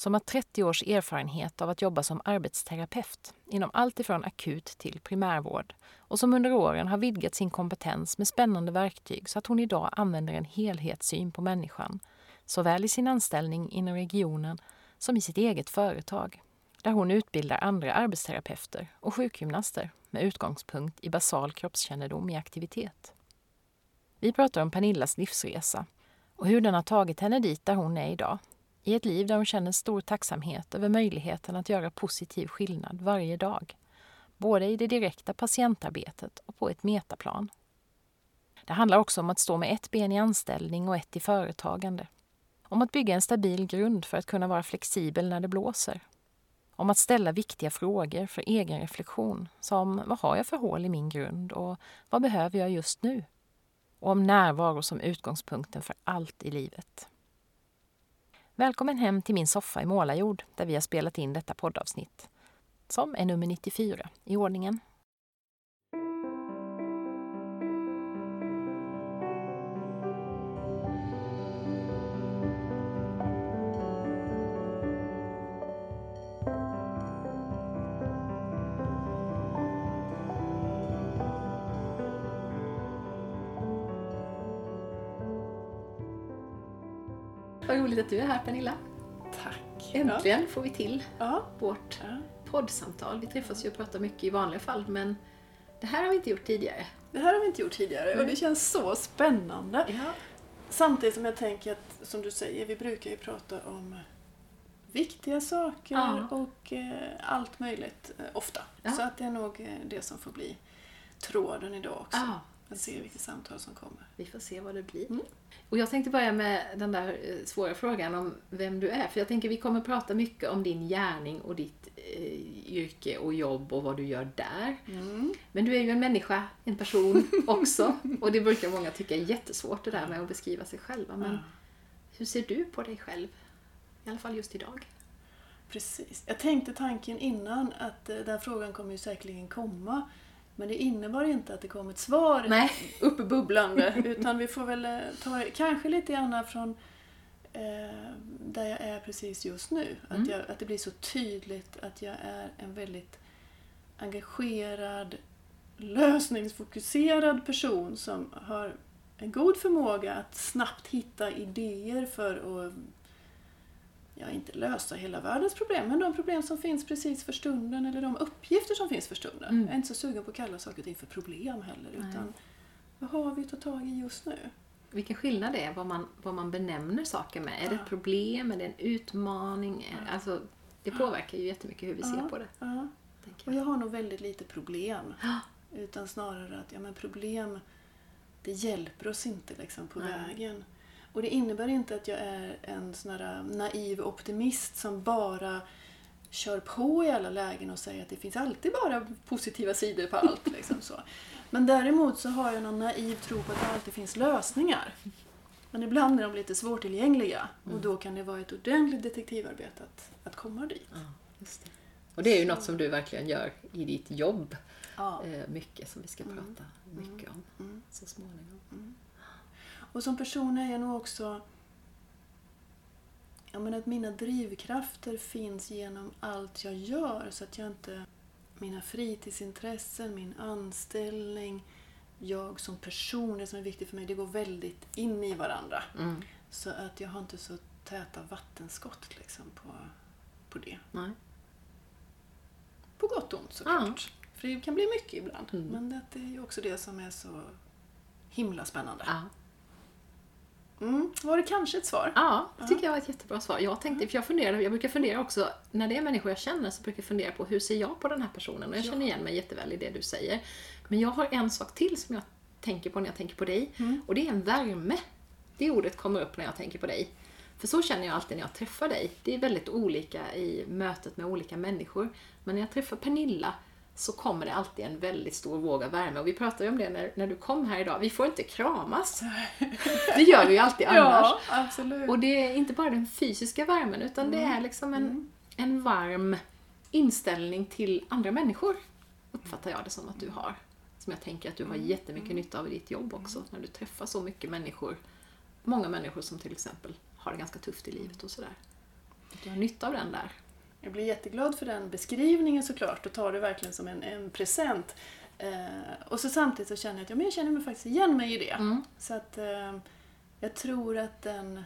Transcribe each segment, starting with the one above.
som har 30 års erfarenhet av att jobba som arbetsterapeut inom allt ifrån akut till primärvård och som under åren har vidgat sin kompetens med spännande verktyg så att hon idag använder en helhetssyn på människan, såväl i sin anställning inom regionen som i sitt eget företag, där hon utbildar andra arbetsterapeuter och sjukgymnaster med utgångspunkt i basal kroppskännedom i aktivitet. Vi pratar om Pernillas livsresa och hur den har tagit henne dit där hon är idag i ett liv där hon känner stor tacksamhet över möjligheten att göra positiv skillnad varje dag. Både i det direkta patientarbetet och på ett metaplan. Det handlar också om att stå med ett ben i anställning och ett i företagande. Om att bygga en stabil grund för att kunna vara flexibel när det blåser. Om att ställa viktiga frågor för egen reflektion, som vad har jag för hål i min grund och vad behöver jag just nu? Och om närvaro som utgångspunkten för allt i livet. Välkommen hem till min soffa i Målarjord där vi har spelat in detta poddavsnitt. Som är nummer 94 i ordningen. Vad roligt att du är här Pernilla. Tack. Äntligen får vi till Ja. vårt ja. poddsamtal. Vi träffas ju och pratar mycket i vanliga fall men det här har vi inte gjort tidigare. Det här har vi inte gjort tidigare och det känns så spännande. Ja. Samtidigt som jag tänker att, som du säger, vi brukar ju prata om viktiga saker Ja. och eh, allt möjligt eh, ofta. Ja. Så att det är nog eh, det som får bli tråden idag också. Ja, Att se vilket samtal som kommer. vi får se vad det blir. Mm. Och jag tänkte börja med den där eh, svåra frågan om vem du är. För jag tänker vi kommer prata mycket om din gärning och ditt eh, yrke och jobb och vad du gör där. Mm. Men du är ju en människa, en person också. Och det brukar många tycka är jättesvårt det där med att beskriva sig själva. Men Ja. hur ser du på dig själv? I alla fall just idag. Precis. Jag tänkte tanken innan att eh, den frågan kommer ju säkerligen komma. Men det innebar inte att det kom ett svar Nej. uppbubblande. utan vi får väl eh, ta det kanske lite grann från eh, där jag är precis just nu. Mm. Att, jag, att det blir så tydligt att jag är en väldigt engagerad, lösningsfokuserad person som har en god förmåga att snabbt hitta idéer för att ja, inte lösa hela världens problem, men de problem som finns precis för stunden eller de uppgifter som finns för stunden. Mm. Jag är inte så sugen på att kalla saker och ting för problem heller, Nej. utan vad har vi att ta tag i just nu? Vilken skillnad det är vad man, vad man benämner saker med. Är det Ja. ett problem? Är det en utmaning? Är- Alltså, det påverkar ju jättemycket hur vi ser Ja. på det. Ja. Och jag. har nog väldigt lite problem. Ja. Utan snarare att ja, men problem, det hjälper oss inte liksom, på Nej. vägen. Och det innebär inte att jag är en sån här naiv optimist som bara kör på i alla lägen och säger att det finns alltid bara positiva sidor på allt. Liksom så. Men däremot så har jag någon naiv tro på att det alltid finns lösningar. Men ibland är de lite svårtillgängliga och Mm. då kan det vara ett ordentligt detektivarbete att, att komma dit. Ja, det. Och det är ju något som du verkligen gör i ditt jobb. Ja. Eh, mycket som vi ska Mm. prata mycket om Mm. så småningom. Och som person är jag nog också... Jag menar att mina drivkrafter finns genom allt jag gör så att jag inte... Mina fritidsintressen, min anställning, jag som person, det som är viktigt för mig, det går väldigt in i varandra. Mm. Så att jag har inte så täta vattenskott liksom på, på det. Nej. På gott och ont såklart. För det kan bli mycket ibland. Mm. Men det är ju också det som är så himla spännande. Ja. Mm. Var det kanske ett svar? Ja, det tycker jag var ett jättebra svar. Jag, tänkte, för jag, funderade, jag brukar fundera också, när det är människor jag känner så brukar jag fundera på hur ser jag på den här personen? Och jag Ja. känner igen mig jätteväl i det du säger. Men jag har en sak till som jag tänker på när jag tänker på dig. Mm. Och det är en värme. Det ordet kommer upp när jag tänker på dig. För så känner jag alltid när jag träffar dig. Det är väldigt olika i mötet med olika människor. Men när jag träffar Pernilla så kommer det alltid en väldigt stor våg av värme. Och vi pratade ju om det när, när du kom här idag. Vi får inte kramas. Det gör vi ju alltid annars. Ja, absolut. Och det är inte bara den fysiska värmen utan det är liksom en, en varm inställning till andra människor. Uppfattar jag det som att du har. Som jag tänker att du har jättemycket nytta av i ditt jobb också. När du träffar så mycket människor. Många människor som till exempel har det ganska tufft i livet och sådär. Du har nytta av den där. Jag blir jätteglad för den beskrivningen såklart och tar det verkligen som en, en present. Eh, och så samtidigt så känner jag att ja, men jag känner mig faktiskt igen mig i det. Mm. Så att eh, jag tror att den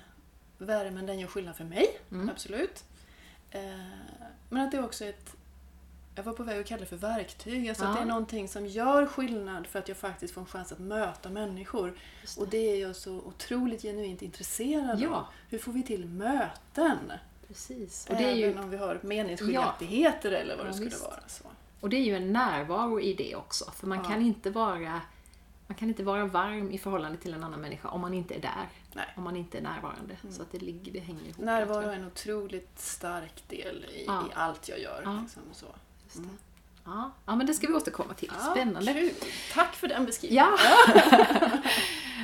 värmen den gör skillnad för mig, Mm. absolut. Eh, men att det är också ett jag var på väg att kalla det för verktyg. Alltså att Ja. det är någonting som gör skillnad för att jag faktiskt får en chans att möta människor. Just Och det är jag så otroligt genuint intresserad Ja. av. Hur får vi till möten? Precis. Och det, är ju, Även om vi har meningsskiljaktigheter eller vad Ja, det skulle visst. vara. Så. och det är ju en närvaro i det också. För man Ja. kan inte vara man kan inte vara varm i förhållande till en annan människa om man inte är där. Nej. Om man inte är närvarande. Så att det, ligger, det hänger ihop. Närvaro är en otroligt stark del i, Ja. i allt jag gör. Ja. Liksom, så. Just det. Ja. ja, men det ska vi återkomma till. Ja, Spännande. Kul. Tack för den beskrivningen. Ja!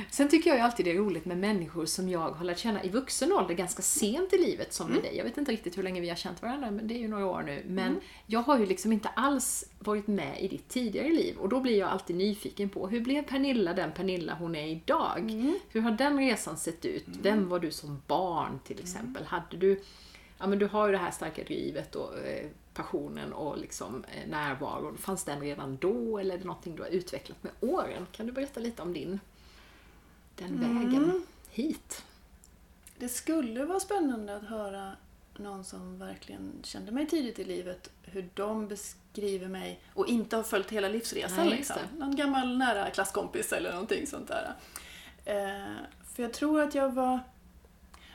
Sen tycker jag ju alltid det är roligt med människor som jag har lärt känna i vuxen ålder ganska sent i livet som med dig. Jag vet inte riktigt hur länge vi har känt varandra, men det är ju några år nu. Men jag har ju liksom inte alls varit med i ditt tidigare liv och då blir jag alltid nyfiken på hur blev Pernilla den Pernilla hon är idag? Hur har den resan sett ut? Vem var du som barn till exempel? Hade du Ja men du har ju det här starka drivet och eh, passionen och liksom eh, närvaron. Fanns den redan då eller är det någonting du har utvecklat med åren? Kan du berätta lite om din, den vägen hit? Det skulle vara spännande att höra någon som verkligen kände mig tidigt i livet, hur de beskriver mig och inte har följt hela livsresan. Nej, liksom. Någon gammal nära klasskompis eller någonting sånt där. Eh, för jag tror att jag var,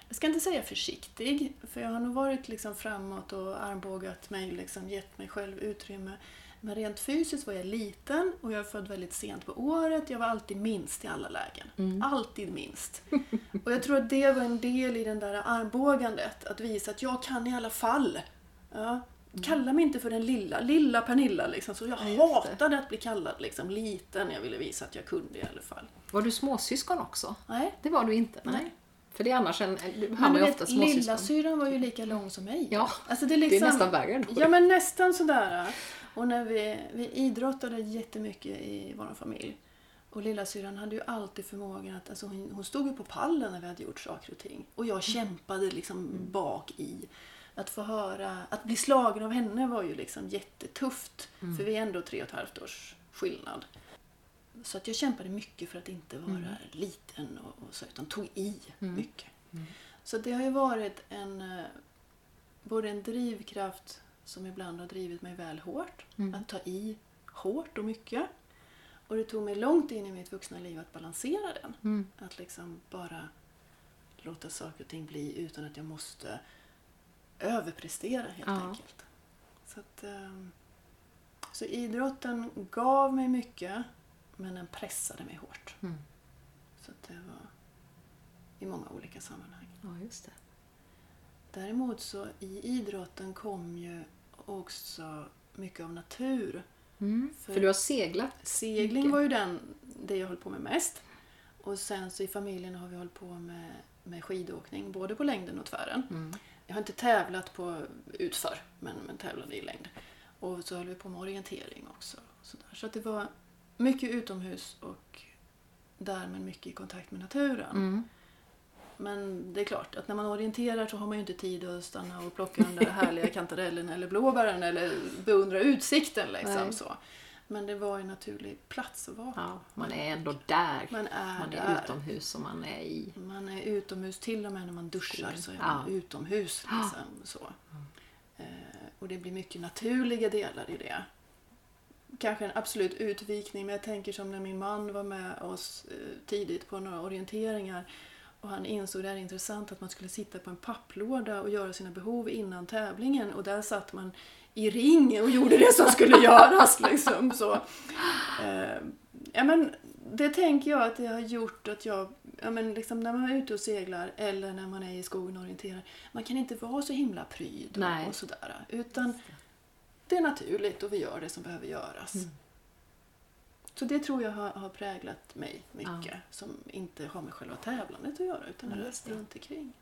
jag ska inte säga försiktig, för jag har nog varit liksom framåt och armbågat mig, liksom, gett mig själv utrymme. Men rent fysiskt var jag liten och jag är född väldigt sent på året. Jag var alltid minst i alla lägen. Alltid minst. Och jag tror att det var en del i den där armbågandet. Att visa att jag kan i alla fall. Ja. Kalla mig inte för den lilla, lilla Pernilla liksom. Så jag Ja, det. hatade att bli kallad liksom liten. Jag ville visa att jag kunde i alla fall. Var du småsyskon också? Nej. Det var du inte? Nej. För det är annars en... Hamnar du ju ofta småsyskon. lilla syrran var ju lika lång som mig. Ja, Alltså det, är det är liksom, nästan värre. Ja men nästan sådär. Och när vi, vi idrottade jättemycket i vår familj. Och lillasyrran hade ju alltid förmågan att, alltså hon, hon stod ju på pallen när vi hade gjort saker och ting. Och jag kämpade liksom bak i. Att få höra, att bli slagen av henne var ju liksom jättetufft. För vi är ändå tre och ett halvt års skillnad. Så att jag kämpade mycket för att inte vara liten och, och så, utan tog i mycket. Så det har ju varit en, eh, både en drivkraft som ibland har drivit mig väl hårt, att ta i hårt och mycket. Och det tog mig långt in i mitt vuxna liv att balansera den. Mm. Att liksom bara låta saker och ting bli utan att jag måste överprestera helt Ja. enkelt. Så, att, ehm, så idrotten gav mig mycket men den pressade mig hårt. Mm. Så det var i många olika sammanhang. Ja, just det. Däremot så i idrotten kom ju också mycket av natur. Mm. För- För du har seglat Segling mycket. var ju den, det jag höll på med mest. Och sen så i familjen har vi hållit på med, med skidåkning, både på längden och tvären. Mm. Jag har inte tävlat på utför, men, men tävlade i längd. Och så höll vi på med orientering också. Så, där. så det var mycket utomhus och därmed mycket i kontakt med naturen. Mm. Men det är klart att när man orienterar så har man ju inte tid att stanna och plocka den där härliga kantarellen eller blåbären eller beundra utsikten. Liksom, Nej. så. Men det var en naturlig plats att vara på. Ja, man är ändå där. Man är Man är där. utomhus och man är i... Man är utomhus, till och med när man duschar så är Ja. man utomhus. Liksom, så. Eh, och det blir mycket naturliga delar i det. Kanske en absolut utvikning, men jag tänker som när min man var med oss eh, tidigt på några orienteringar och han insåg det här är intressant att man skulle sitta på en papplåda och göra sina behov innan tävlingen och där satt man i ring och gjorde det som skulle göras. Liksom, så. Eh, ja, men det tänker jag att det har gjort att jag, ja men liksom när man är ute och seglar eller när man är i skogen och orienterar, man kan inte vara så himla pryd och, och sådär. Utan det är naturligt och vi gör det som behöver göras. Mm. Så det tror jag har, har präglat mig mycket. Ja. Som inte har med själva tävlandet att göra utan Ja, det runt omkring.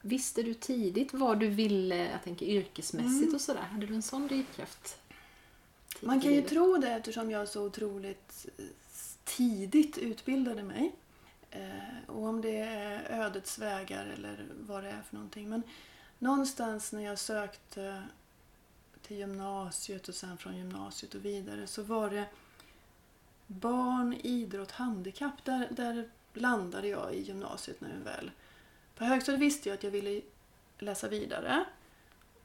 Visste du tidigt vad du ville, jag tänker yrkesmässigt Mm. och sådär? Hade du en sån drivkraft? Man kan ju tro det eftersom jag så otroligt eh, tidigt utbildade mig. Eh, och om det är ödets vägar eller vad det är för någonting. Men någonstans när jag sökte till gymnasiet och sen från gymnasiet och vidare så var det barn, idrott, handikapp. Där, där landade jag i gymnasiet nu väl. På högstadiet visste jag att jag ville läsa vidare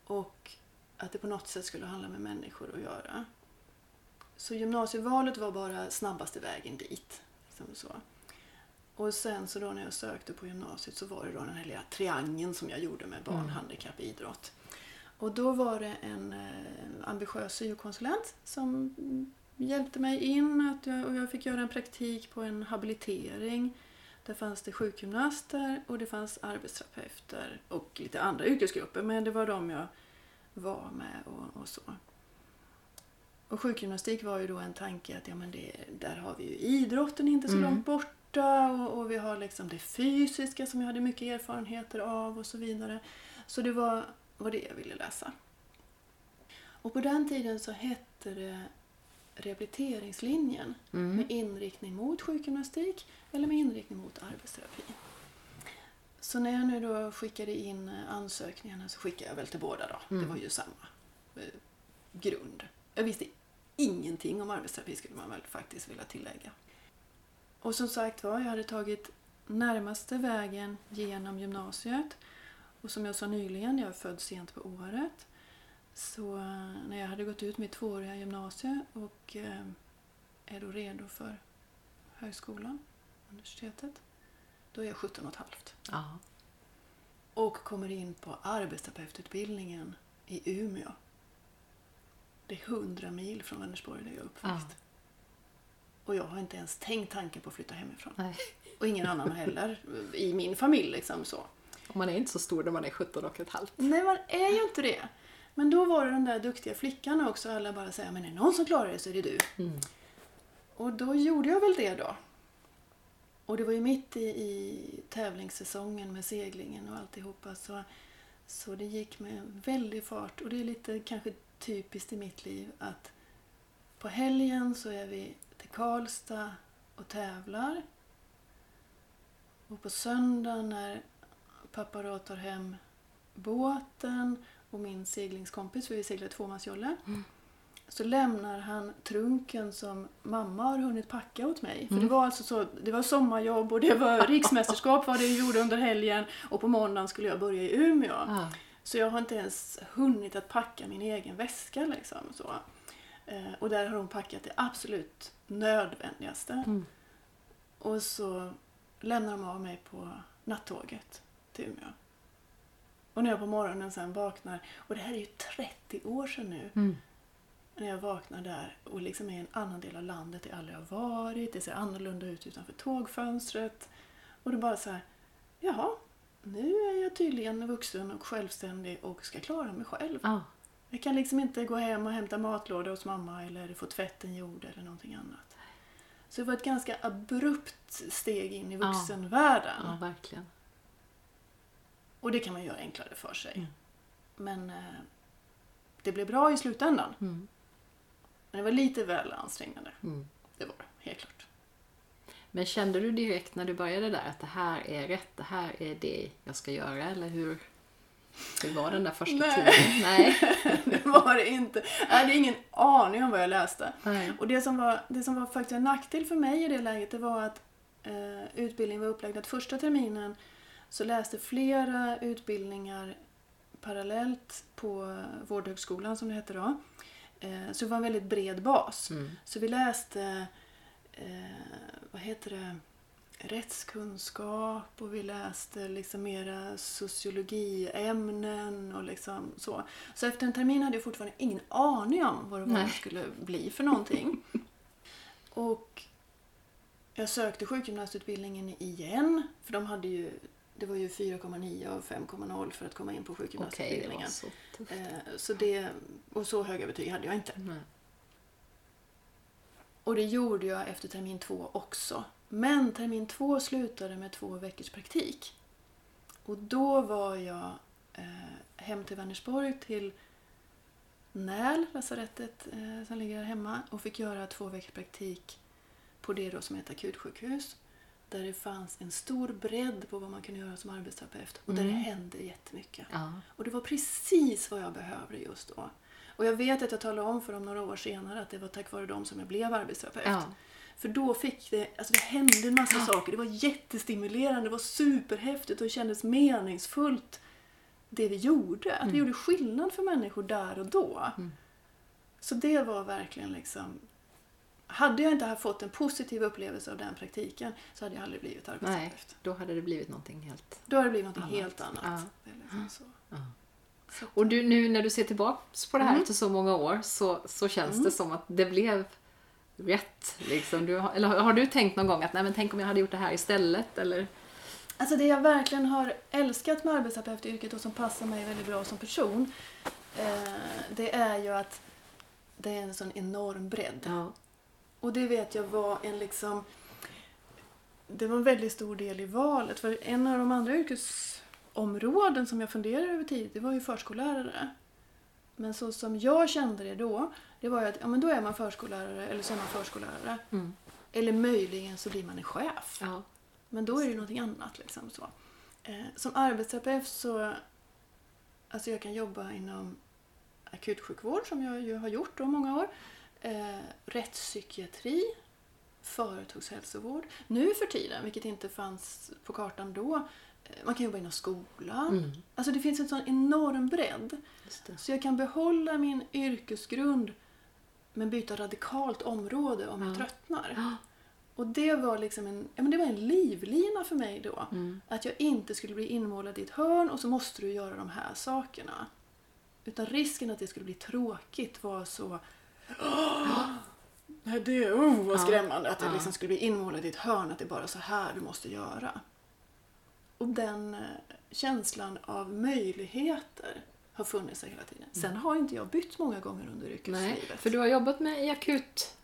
och att det på något sätt skulle handla med människor att göra. Så gymnasievalet var bara snabbaste vägen dit. Liksom så. Och sen så då när jag sökte på gymnasiet så var det då den här lilla triangeln som jag gjorde med barn, Mm. handikapp, idrott. Och då var det en eh, ambitiös syokonsulent som hjälpte mig in att jag, och jag fick göra en praktik på en habilitering. Där fanns det sjukgymnaster och det fanns arbetsterapeuter och lite andra yrkesgrupper men det var de jag var med och, och så. Och sjukgymnastik var ju då en tanke att ja, men det, där har vi ju idrotten inte så Mm. långt borta och, och vi har liksom det fysiska som jag hade mycket erfarenheter av och så vidare. Så det var, var det jag ville läsa. Och på den tiden så hette det rehabiliteringslinjen Mm. med inriktning mot sjukgymnastik eller med inriktning mot arbetsterapi. Så när jag nu då skickade in ansökningarna så skickade jag väl till båda då. Mm. Det var ju samma eh, grund. Jag visste ingenting om arbetsterapi skulle man väl faktiskt vilja tillägga. Och som sagt var, jag hade tagit närmaste vägen genom gymnasiet. Och som jag sa nyligen, jag är född sent på året. Så eh, när jag hade gått ut mitt tvååriga gymnasium och eh, är då redo för högskolan, universitetet, då är jag 17 och ett halvt. Ja. Och kommer in på arbetsterapeututbildningen i Umeå. Det är 100 mil från Vänersborg där jag är uppväxt. Ja. Och jag har inte ens tänkt tanken på att flytta hemifrån. Nej. Och ingen annan heller i min familj. liksom så. Och man är inte så stor när man är 17 och ett halvt. Nej, man är ju inte det. Men då var det den där duktiga flickan också. Alla bara säger men är det någon som klarar det så är det du. Mm. Och då gjorde jag väl det då. Och det var ju mitt i, i tävlingssäsongen med seglingen och alltihopa. Så, så det gick med väldig fart. Och det är lite kanske typiskt i mitt liv att på helgen så är vi till Karlstad och tävlar. Och på söndag när pappa då tar hem båten och min seglingskompis, för vi seglar tvåmansjolle, Mm. så lämnar han trunken som mamma har hunnit packa åt mig. För Mm. det var alltså så, det var sommarjobb och det var riksmästerskap vad det gjorde under helgen och på måndagen skulle jag börja i Umeå. Ja. Så jag har inte ens hunnit att packa min egen väska liksom. Så. Eh, och där har hon packat det absolut nödvändigaste. Mm. Och så lämnar de av mig på nattåget till Umeå. Och när jag på morgonen sen vaknar, och det här är ju 30 år sedan nu, Mm. när jag vaknar där och liksom är i en annan del av landet jag aldrig har varit. Det ser annorlunda ut utanför tågfönstret. Och det är bara så här, jaha, nu är jag tydligen vuxen och självständig och ska klara mig själv. Ja. Jag kan liksom inte gå hem och hämta matlåda hos mamma eller få tvätten gjord eller någonting annat. Så det var ett ganska abrupt steg in i Ja. vuxenvärlden. ja, verkligen. Och det kan man göra enklare för sig. Mm. Men eh, det blev bra i slutändan. Mm. Men det var lite väl ansträngande. Mm. Det var det, helt klart. Men kände du direkt när du började där att det här är rätt, det här är det jag ska göra? Eller hur, hur var den där första Nej. tiden? Nej. det var det inte. Jag hade ingen aning om vad jag läste. Nej. Och det som var, det som var faktiskt en nackdel för mig i det läget det var att eh, utbildningen var upplagd att första terminen så läste flera utbildningar parallellt på Vårdhögskolan som det hette då. Eh, så det var en väldigt bred bas. Mm. Så vi läste, eh, vad heter det, rättskunskap och vi läste liksom mera sociologiämnen och liksom så. Så efter en termin hade jag fortfarande ingen aning om vad det var skulle bli för någonting. Och Jag sökte sjukgymnastutbildningen igen, för de hade ju det var ju 4,9 och 5,0 för att komma in på sjukgymnastutbildningen. var så. Eh, så det, och så höga betyg hade jag inte. Nej. Och det gjorde jag efter termin två också. Men termin två slutade med två veckors praktik. Och då var jag eh, hem till Vänersborg till Näl, lasarettet eh, som ligger här hemma och fick göra två veckors praktik på det då som heter akutsjukhus. Där det fanns en stor bredd på vad man kunde göra som arbetsterapeut och där det Mm. hände jättemycket. Ja. Och det var precis vad jag behövde just då. Och jag vet att jag talade om för dem några år senare att det var tack vare dem som jag blev arbetsterapeut. Ja. För då fick det, alltså det hände en massa saker. Det var jättestimulerande, det var superhäftigt och det kändes meningsfullt det vi gjorde. Att vi gjorde skillnad för människor där och då. Mm. Så det var verkligen liksom... Hade jag inte fått en positiv upplevelse av den praktiken så hade jag aldrig blivit Nej, arbetsterapeut. då hade det blivit någonting helt... Då hade det blivit något Annat. helt annat. Ja. Liksom så. Ja. Så Och du, nu när du ser tillbaks på det här Mm. efter så många år så, så känns Mm. det som att det blev rätt. Liksom. Du, eller har du tänkt någon gång att Nej, men tänk om jag hade gjort det här istället? Eller? Alltså det jag verkligen har älskat med arbetsterapeutyrket och som passar mig väldigt bra som person eh, det är ju att det är en sån enorm bredd. Ja. Och det vet jag var en liksom... Det var en väldigt stor del i valet. För en av de andra yrkesområden som jag funderade över tidigt, det var ju förskollärare. Men så som jag kände det då, det var ju att ja, men då är man förskollärare eller så är man förskollärare. Mm. Eller möjligen så blir man en chef. Ja. Men då är det ju någonting annat. Liksom, så. Eh, som arbetsterapeut så... Alltså jag kan jobba inom akutsjukvård som jag ju har gjort då många år. Eh, rättspsykiatri, företagshälsovård. Nu för tiden, vilket inte fanns på kartan då, eh, man kan jobba inom skolan. Mm. Alltså det finns en sån enorm bredd. Så jag kan behålla min yrkesgrund men byta radikalt område om jag Ja. tröttnar. Ja. Och det var liksom en, ja, men det var en livlina för mig då. Mm. Att jag inte skulle bli inmålad i ett hörn och så måste du göra de här sakerna. Utan risken att det skulle bli tråkigt var så... Nej, det oh, vad skrämmande att det liksom skulle bli inmålad i ett hörn, att det är bara så här du måste göra. Och den eh, känslan av möjligheter har funnits där hela tiden. Sen har inte jag bytt många gånger under Nej, yrkeslivet. för du har jobbat med i akut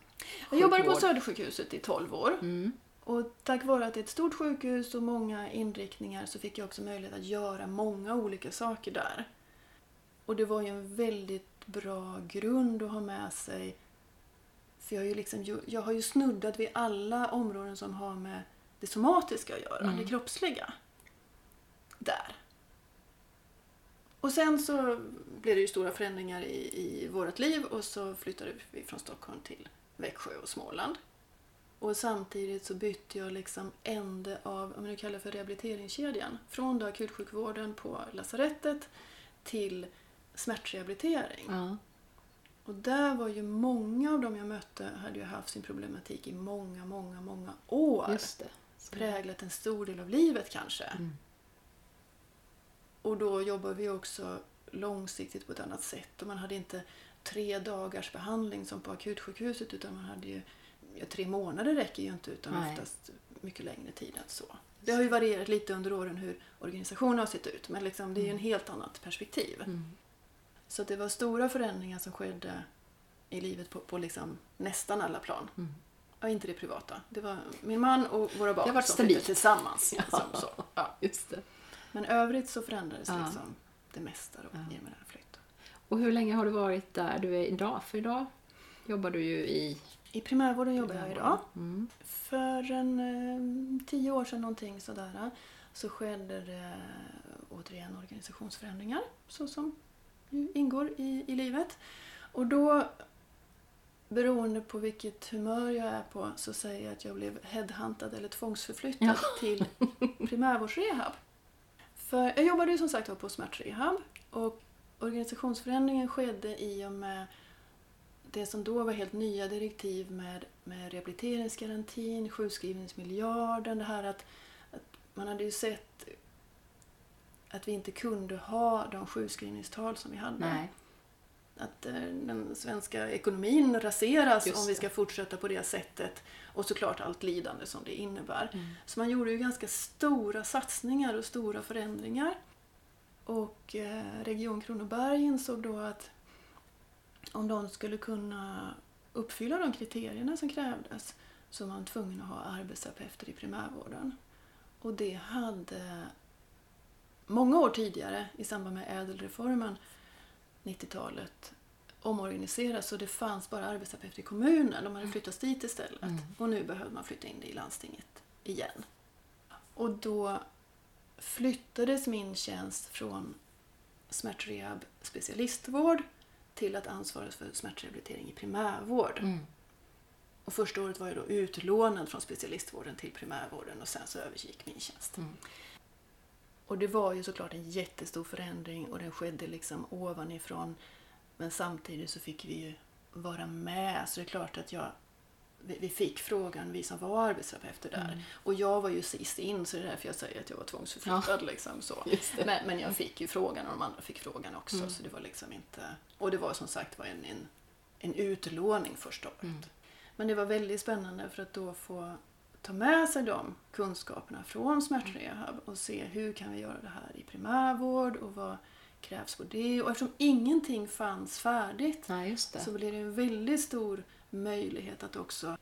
jag jobbade på. Södersjukhuset i 12 år. Mm. Och tack vare att det är ett stort sjukhus och många inriktningar så fick jag också möjlighet att göra många olika saker där. Och det var ju en väldigt bra grund att ha med sig. För jag, har ju liksom, jag har ju snuddat vid alla områden som har med det somatiska att göra, Mm. det kroppsliga. Där. Och sen så blev det ju stora förändringar i, i vårt liv och så flyttade vi från Stockholm till Växjö och Småland. Och samtidigt så bytte jag liksom ände av, om man nu kallar det för rehabiliteringskedjan. Från då akutsjukvården på lasarettet till smärtrehabilitering. Ja. Och där var ju många av dem jag mötte hade ju haft sin problematik i många, många, många år. Just Präglat en stor del av livet kanske. Mm. Och då jobbar vi också långsiktigt på ett annat sätt. Och man hade inte tre dagars behandling som på akutsjukhuset utan man hade ju ja, tre månader räcker ju inte utan Nej. oftast mycket längre tid än så. Det har ju varierat lite under åren hur organisationen har sett ut men liksom, det är ju en helt annat perspektiv. Mm. Så det var stora förändringar som skedde i livet på, på liksom nästan alla plan. Mm. Ja, inte det privata. Det var min man och våra barn Det varit som stabilt. flyttade tillsammans. Liksom, så. Ja. Just det. Men övrigt så förändrades Ja. liksom det mesta då, Ja. i och med den här flytten. Och hur länge har du varit där du är idag? För idag jobbar du ju i... I primärvården jobbar jag idag. Mm. För en eh, tio år sedan någonting sådär så skedde det återigen organisationsförändringar så som ingår i, i livet. Och då, beroende på vilket humör jag är på, så säger jag att jag blev headhuntad eller tvångsförflyttad till primärvårdsrehab. För jag jobbade ju som sagt var på smärtrehab och organisationsförändringen skedde i och med det som då var helt nya direktiv med, med rehabiliteringsgarantin, sjukskrivningsmiljarden, det här att, att man hade ju sett att vi inte kunde ha de sjukskrivningstal som vi hade. Nej. att eh, den svenska ekonomin raseras om vi ska fortsätta på det sättet. Och såklart allt lidande som det innebär. Mm. Så man gjorde ju ganska stora satsningar och stora förändringar. Och eh, Region Kronoberg insåg då att om de skulle kunna uppfylla de kriterierna som krävdes så var man tvungen att ha arbetsterapeuter i primärvården. Och det hade många år tidigare i samband med ädelreformen 90-talet omorganiserats så det fanns bara arbetsterapeuter i kommunen. De hade flyttats dit istället. Mm. Och nu behövde man flytta in det i landstinget igen. Och då flyttades min tjänst från smärtrehab specialistvård till att ansvara för smärtrehabilitering i primärvård. Mm. Och första året var jag då utlånad från specialistvården till primärvården och sen så övergick min tjänst. Mm. Och det var ju såklart en jättestor förändring och den skedde liksom ovanifrån. Men samtidigt så fick vi ju vara med. Så det är klart att jag, vi fick frågan, vi som var arbetsterapeuter där. Mm. Och jag var ju sist in så det är därför jag säger att jag var tvångsförflyttad. Liksom, så. Men, men jag fick ju frågan och de andra fick frågan också. Mm. Så det var liksom inte... Och det var som sagt var en, en, en utlåning första året. Mm. Men det var väldigt spännande för att då få ta med sig de kunskaperna från smärtrehab och se hur kan vi göra det här i primärvård och vad krävs på det. Och eftersom ingenting fanns färdigt det. så blev det en väldigt stor möjlighet att också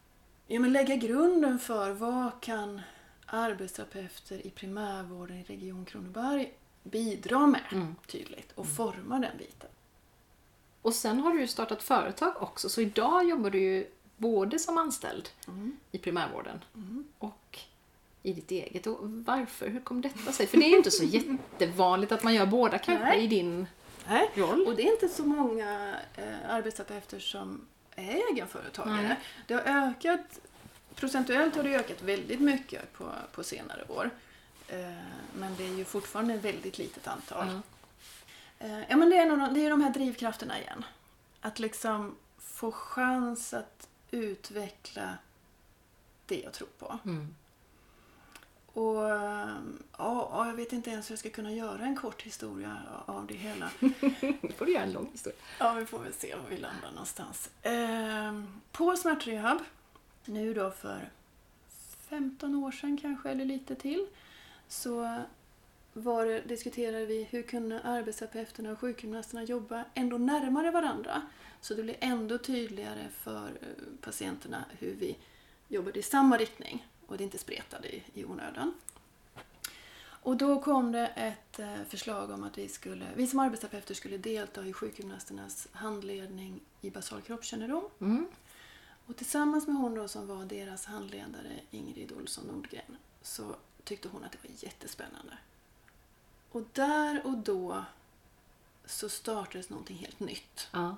ja, men lägga grunden för vad kan arbetsterapeuter i primärvården i Region Kronoberg bidra med Mm. tydligt och forma den biten. Och sen har du ju startat företag också, så idag jobbar du ju både som anställd Mm. i primärvården Mm. och i ditt eget. Och varför? Hur kom detta sig? För det är ju inte så jättevanligt att man gör båda kanske Nej. i din Nej. roll. Och det är inte så många eh, arbetsterapeuter som är egenföretagare. Nej. Det har ökat, procentuellt har det ökat väldigt mycket på, på senare år. Eh, men det är ju fortfarande ett väldigt litet antal. Ja. Eh, ja, men det är, nog, det är de här drivkrafterna igen. Att liksom få chans att utveckla det jag tror på. Mm. Och eh, ja, ja, jag vet inte ens hur jag ska kunna göra en kort historia av det hela. Då får du göra en lång historia. Ja, vi får väl se var vi landar någonstans. Ehm, på smärtrehab, nu då för 15 år sedan kanske, eller lite till, så var diskuterade vi hur kunde arbetsterapeuterna och sjukgymnasterna jobba ändå närmare varandra. Så det blir ändå tydligare för eh, patienterna hur vi jobbade i samma riktning och det inte spretade i, i onödan. Och då kom det ett eh, förslag om att vi, skulle, vi som arbetsterapeuter skulle delta i sjukgymnasternas handledning i basal kroppskännedom. Mm. Och tillsammans med hon då som var deras handledare, Ingrid Olsson Nordgren, så tyckte hon att det var jättespännande. Och där och då så startades någonting helt nytt. Ja.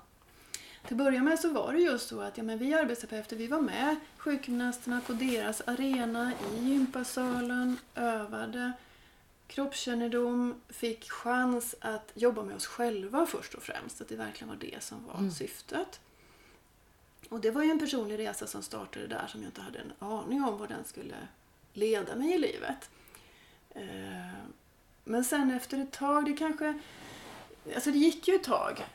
Till att börja med så var det just så att ja, men vi arbetsterapeuter vi var med sjukgymnasterna på deras arena i gympasalen, övade kroppskännedom, fick chans att jobba med oss själva först och främst. Att det verkligen var det som var Mm. syftet. Och det var ju en personlig resa som startade där som jag inte hade en aning om vad den skulle leda mig i livet. Men sen efter ett tag, det kanske... Alltså det gick ju ett tag.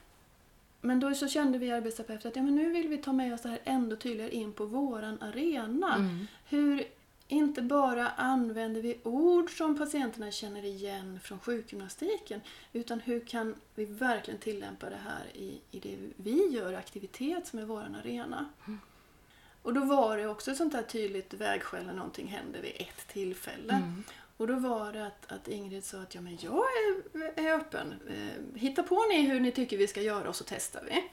Men då så kände vi arbetsterapeuter att ja, men nu vill vi ta med oss det här ändå tydligare in på våran arena. Mm. Hur inte bara använder vi ord som patienterna känner igen från sjukgymnastiken utan hur kan vi verkligen tillämpa det här i, i det vi gör, aktivitet som är våran arena. Och då var det också ett sånt där tydligt vägskäl när någonting hände vid ett tillfälle. Mm. Och då var det att, att Ingrid sa att ja, men jag är, är öppen. Eh, hitta på ni hur ni tycker vi ska göra och så testar vi.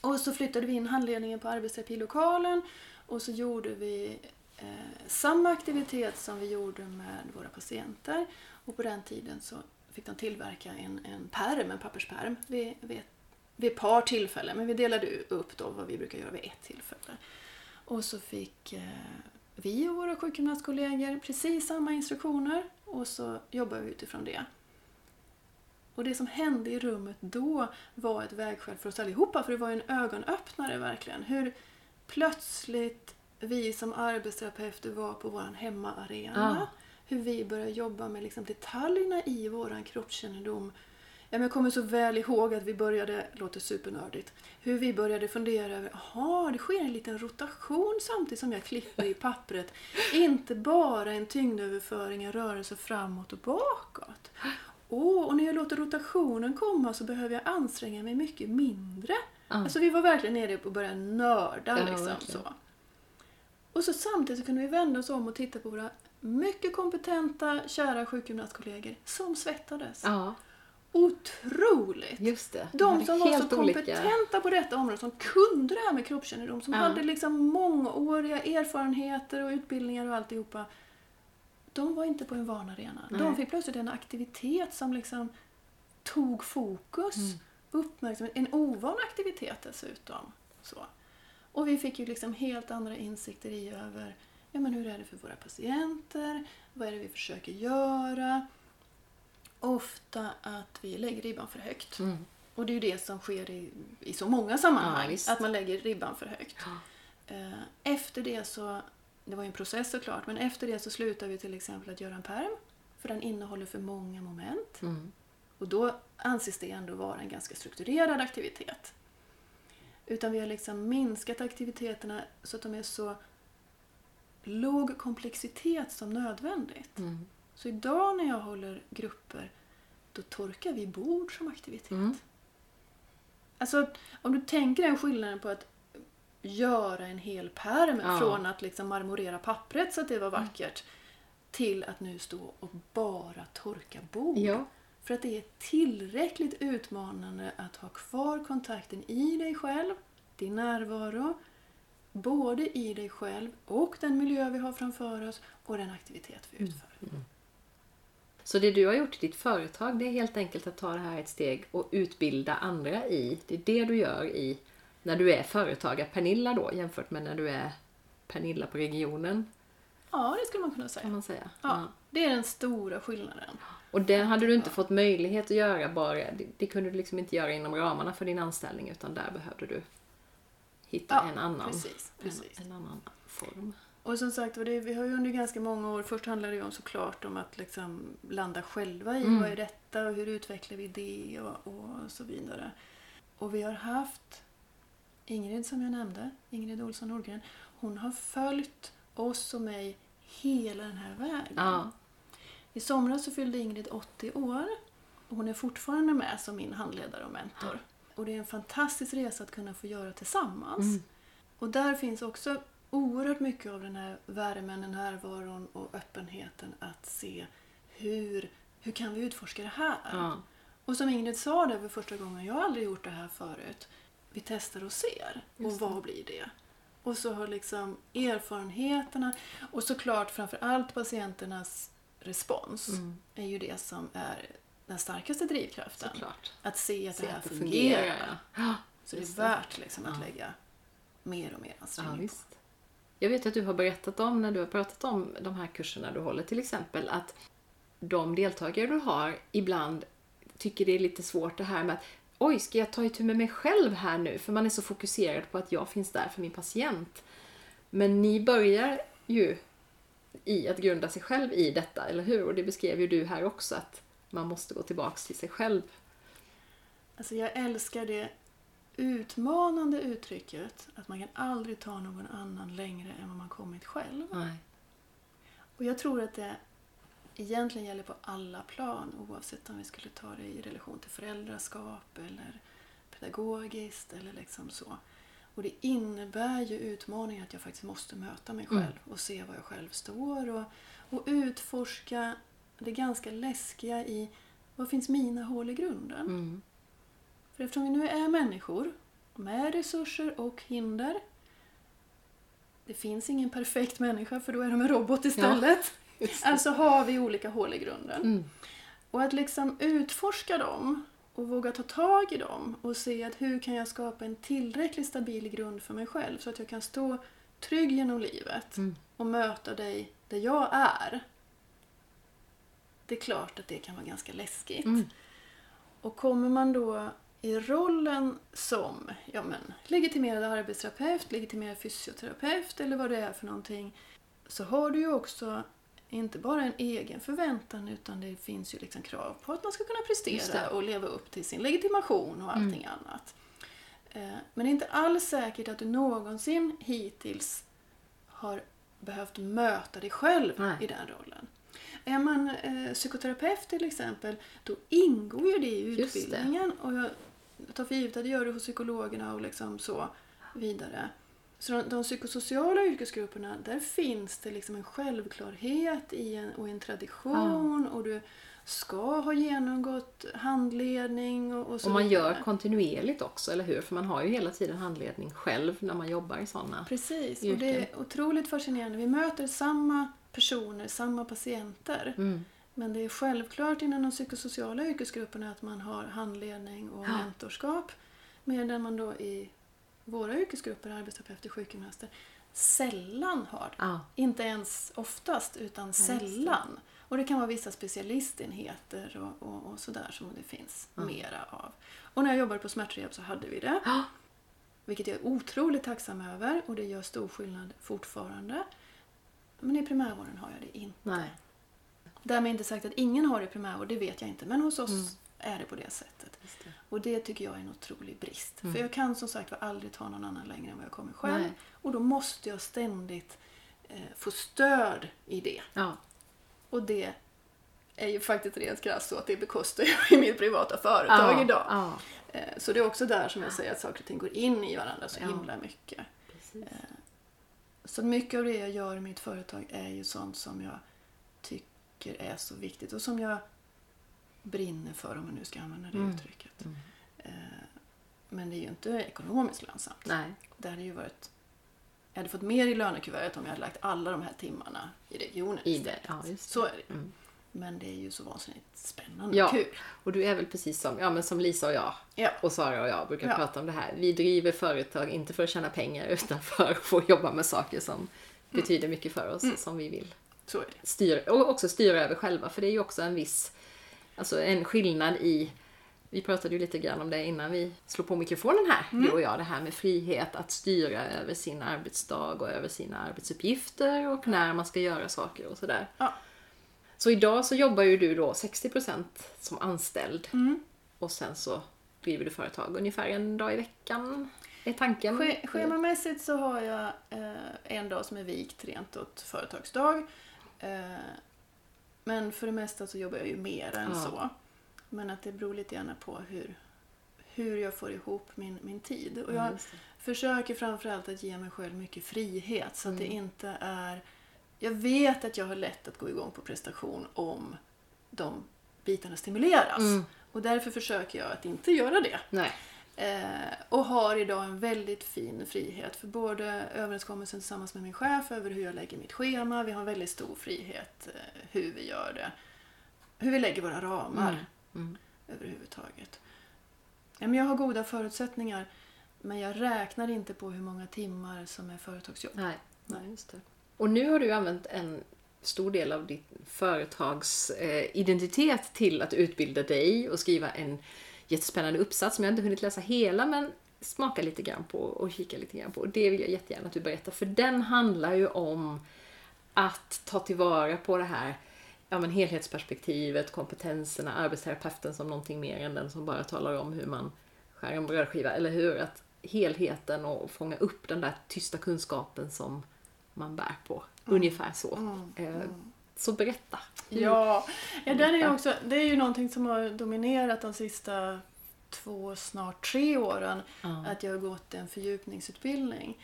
Och så flyttade vi in handledningen på arbetsterapilokalen och så gjorde vi eh, samma aktivitet som vi gjorde med våra patienter. Och på den tiden så fick de tillverka en, en perm, en papperspärm, vid, vid, ett, vid ett par tillfällen. Men vi delade upp då vad vi brukar göra vid ett tillfälle. Och så fick eh, vi och våra sjukgymnastkollegor precis samma instruktioner och så jobbar vi utifrån det. Och det som hände i rummet då var ett vägskäl för oss allihopa, för det var ju en ögonöppnare verkligen. Hur plötsligt vi som arbetsterapeuter var på vår hemmaarena. Ja. Hur vi började jobba med liksom detaljerna i vår kroppskännedom jag kommer så väl ihåg att vi började, låter supernördigt, hur vi började fundera över, jaha, det sker en liten rotation samtidigt som jag klipper i pappret. Inte bara en tyngdöverföring, en rörelse framåt och bakåt. Oh, och när jag låter rotationen komma så behöver jag anstränga mig mycket mindre. Ja. Alltså vi var verkligen nere och började nörda. Ja, liksom, verkligen. så. Och så samtidigt så kunde vi vända oss om och titta på våra mycket kompetenta, kära sjukgymnastkollegor som svettades. Ja, Otroligt! just det. De som var så helt olika- kompetenta på detta område, som kunde det här med kroppskännedom, som Ja. hade liksom mångåriga erfarenheter och utbildningar och alltihopa. De var inte på en vanarena. Nej. De fick plötsligt en aktivitet som liksom tog fokus, Mm. uppmärksamhet, en ovan aktivitet dessutom. Så. Och vi fick ju liksom helt andra insikter i över ja, men hur är det för våra patienter, vad är det vi försöker göra. Ofta att vi lägger ribban för högt. Mm. Och det är ju det som sker i, i så många sammanhang, Ja, att man lägger ribban för högt. Ja. Eh, Efter det så, det var ju en process såklart, men efter det så slutar vi till exempel att göra en perm. För den innehåller för många moment. Mm. Och då anses det ändå vara en ganska strukturerad aktivitet. Utan vi har liksom minskat aktiviteterna så att de är så låg komplexitet som nödvändigt. Mm. Så idag när jag håller grupper, då torkar vi bord som aktivitet. Mm. Alltså, om du tänker den skillnaden på att göra en hel pärm Ja. från att liksom marmorera pappret så att det var vackert till att nu stå och bara torka bord. Ja. För att det är tillräckligt utmanande att ha kvar kontakten i dig själv, din närvaro, både i dig själv och den miljö vi har framför oss och den aktivitet vi utför. Så det du har gjort i ditt företag det är helt enkelt att ta det här ett steg och utbilda andra i. Det är det du gör i när du är företagare Pernilla då jämfört med när du är Pernilla på regionen Ja, det skulle man kunna kan säga. man säga. Ja, det är den stora skillnaden. Och det hade du inte fått möjlighet att göra bara, det, det kunde du liksom inte göra inom ramarna för din anställning utan där behövde du hitta Ja, en annan, precis, precis. En, en annan form. Och som sagt, det, vi har ju under ganska många år, först handlade det ju om såklart om att liksom landa själva i Mm. vad är detta och hur utvecklar vi det och, och så vidare. Och vi har haft Ingrid som jag nämnde, Ingrid Olsson Nordgren, hon har följt oss och mig hela den här vägen. Ja, I somras så fyllde Ingrid 80 år och hon är fortfarande med som min handledare och mentor. Och det är en fantastisk resa att kunna få göra tillsammans. Mm. Och där finns också oerhört mycket av den här värmen, närvaron och öppenheten att se hur, hur kan vi utforska det här? ja, Och som Ingrid sa det för första gången, jag har aldrig gjort det här förut. Vi testar och ser. Och Just det. vad blir det? Och så har liksom erfarenheterna och såklart framför allt patienternas respons Mm. är ju det som är den starkaste drivkraften. såklart. Att se att Så det här att det fungerar. fungerar, ja. Så det är värt liksom att Ja. lägga mer och mer ansträngning på. Jag vet att du har berättat om, när du har pratat om de här kurserna du håller till exempel, att de deltagare du har ibland tycker det är lite svårt det här med att oj, ska jag ta itu med mig själv här nu? För man är så fokuserad på att jag finns där för min patient. Men ni börjar ju i att grunda sig själv i detta, eller hur? Och det beskrev ju du här också, att man måste gå tillbaks till sig själv. Alltså jag älskar det utmanande uttrycket att man kan aldrig ta någon annan längre än vad man kommit själv. Nej. Och jag tror att det egentligen gäller på alla plan oavsett om vi skulle ta det i relation till föräldraskap eller pedagogiskt eller liksom så. Och det innebär ju utmaningen att jag faktiskt måste möta mig Mm. själv och se var jag själv står och, och utforska det ganska läskiga i vad finns mina hål i grunden? Mm. För eftersom vi nu är människor med resurser och hinder. Det finns ingen perfekt människa för då är de en robot istället. Det. Alltså har vi olika hål i grunden. Mm. Och att liksom utforska dem och våga ta tag i dem och se att hur kan jag skapa en tillräckligt stabil grund för mig själv så att jag kan stå trygg genom livet Mm. och möta dig där jag är. Det är klart att det kan vara ganska läskigt. Mm. Och kommer man då i rollen som ja men, legitimerad arbetsterapeut, legitimerad fysioterapeut eller vad det är för någonting så har du ju också inte bara en egen förväntan utan det finns ju liksom krav på att man ska kunna prestera och leva upp till sin legitimation och allting annat. Eh, Men det är inte alls säkert att du någonsin hittills har behövt möta dig själv Nej. i den rollen. Är man eh, psykoterapeut till exempel, då ingår ju det i Just det. utbildningen. Och jag tar för givet att det gör det hos psykologerna och liksom så vidare. Så de, de psykosociala yrkesgrupperna, där finns det liksom en självklarhet i en, och en tradition och du ska ha genomgått handledning och, och så Och man vidare. gör kontinuerligt också, eller hur? För man har ju hela tiden handledning själv när man jobbar i sådana. Precis, och yrken. det är otroligt fascinerande. Vi möter samma personer, samma patienter. Mm. Men det är självklart inom de psykosociala yrkesgrupperna att man har handledning och Ja. mentorskap. Medan man då i våra yrkesgrupper, arbetsterapeuter, sjukgymnaster, sällan har. Ja. Inte ens oftast, utan det. sällan. Och det kan vara vissa specialistenheter och, och, och sådär som det finns Ja. mera av. Och när jag jobbade på smärtrehab så hade vi det. Ja. Vilket jag är otroligt tacksam över och det gör stor skillnad fortfarande. Men i primärvården har jag det inte. Nej. Därmed inte sagt att ingen har det i primärvård, det vet jag inte. Men hos oss Mm. är det på det sättet. Det. Och det tycker jag är en otrolig brist. Mm. För jag kan som sagt aldrig ta någon annan längre än vad jag kommer själv. Nej. Och då måste jag ständigt eh, få stöd i det. Ja. Och det är ju faktiskt rent krasst så att det bekostar jag i mitt privata företag ja. idag. Ja. Eh, så det är också där som jag säger att saker och ting går in i varandra så himla mycket. Precis. Så mycket av det jag gör i mitt företag är ju sånt som jag tycker är så viktigt och som jag brinner för om man nu ska använda det Mm. uttrycket. Mm. Eh, Men det är ju inte ekonomiskt lönsamt. Nej. Det hade ju varit... Jag hade fått mer i lönekuvertet om jag hade lagt alla de här timmarna i regionen I det. Ja, just det. Så är det. Mm. Men det är ju så vansinnigt spännande Ja. och kul. Och du är väl precis som, ja, men som Lisa och jag Ja. och Sara och jag brukar Ja. prata om det här. Vi driver företag inte för att tjäna pengar utan för att få jobba med saker som betyder mycket för oss, som vi vill Så styra, och också styra över själva. För det är ju också en viss, alltså en skillnad i, vi pratade ju lite grann om det innan vi slog på mikrofonen här, Mm. du och jag, det här med frihet att styra över sin arbetsdag och över sina arbetsuppgifter och när man ska göra saker och sådär. Ja. Så idag så jobbar ju du då 60% som anställd Mm. och sen så driver du företag ungefär en dag i veckan, är tanken. Sch- Schemamässigt så har jag eh, en dag som är vikt rent åt företagsdag. Eh, men för det mesta så jobbar jag ju mer än Ja. så. Men att det beror lite grann på hur, hur jag får ihop min, min tid. Och jag det. försöker framförallt att ge mig själv mycket frihet så att det Mm. inte är... Jag vet att jag har lätt att gå igång på prestation om de bitarna stimuleras. Mm. Och därför försöker jag att inte göra det. Nej. Eh, och har idag en väldigt fin frihet för både överenskommelsen tillsammans med min chef över hur jag lägger mitt schema. Vi har en väldigt stor frihet eh, hur vi gör det. Hur vi lägger våra ramar Mm. Mm. överhuvudtaget. Ja, men jag har goda förutsättningar men jag räknar inte på hur många timmar som är företagsjobb. Nej, nej, just det. Och nu har du använt en stor del av ditt företags eh, identitet till att utbilda dig och skriva en jättespännande uppsats som jag inte hunnit läsa hela men smaka lite grann på och kika lite grann på. Det vill jag jättegärna att du berättar för den handlar ju om att ta tillvara på det här ja, men helhetsperspektivet, kompetenserna, arbetsterapeuten som någonting mer än den som bara talar om hur man skär en brödskiva, eller hur? Att helheten och fånga upp den där tysta kunskapen som man bär på. Ungefär så. Mm, Eh, mm. Så berätta. Ja, ja den är också, det är ju någonting som har dominerat de sista två, snart tre åren. Ja. Att jag har gått en fördjupningsutbildning.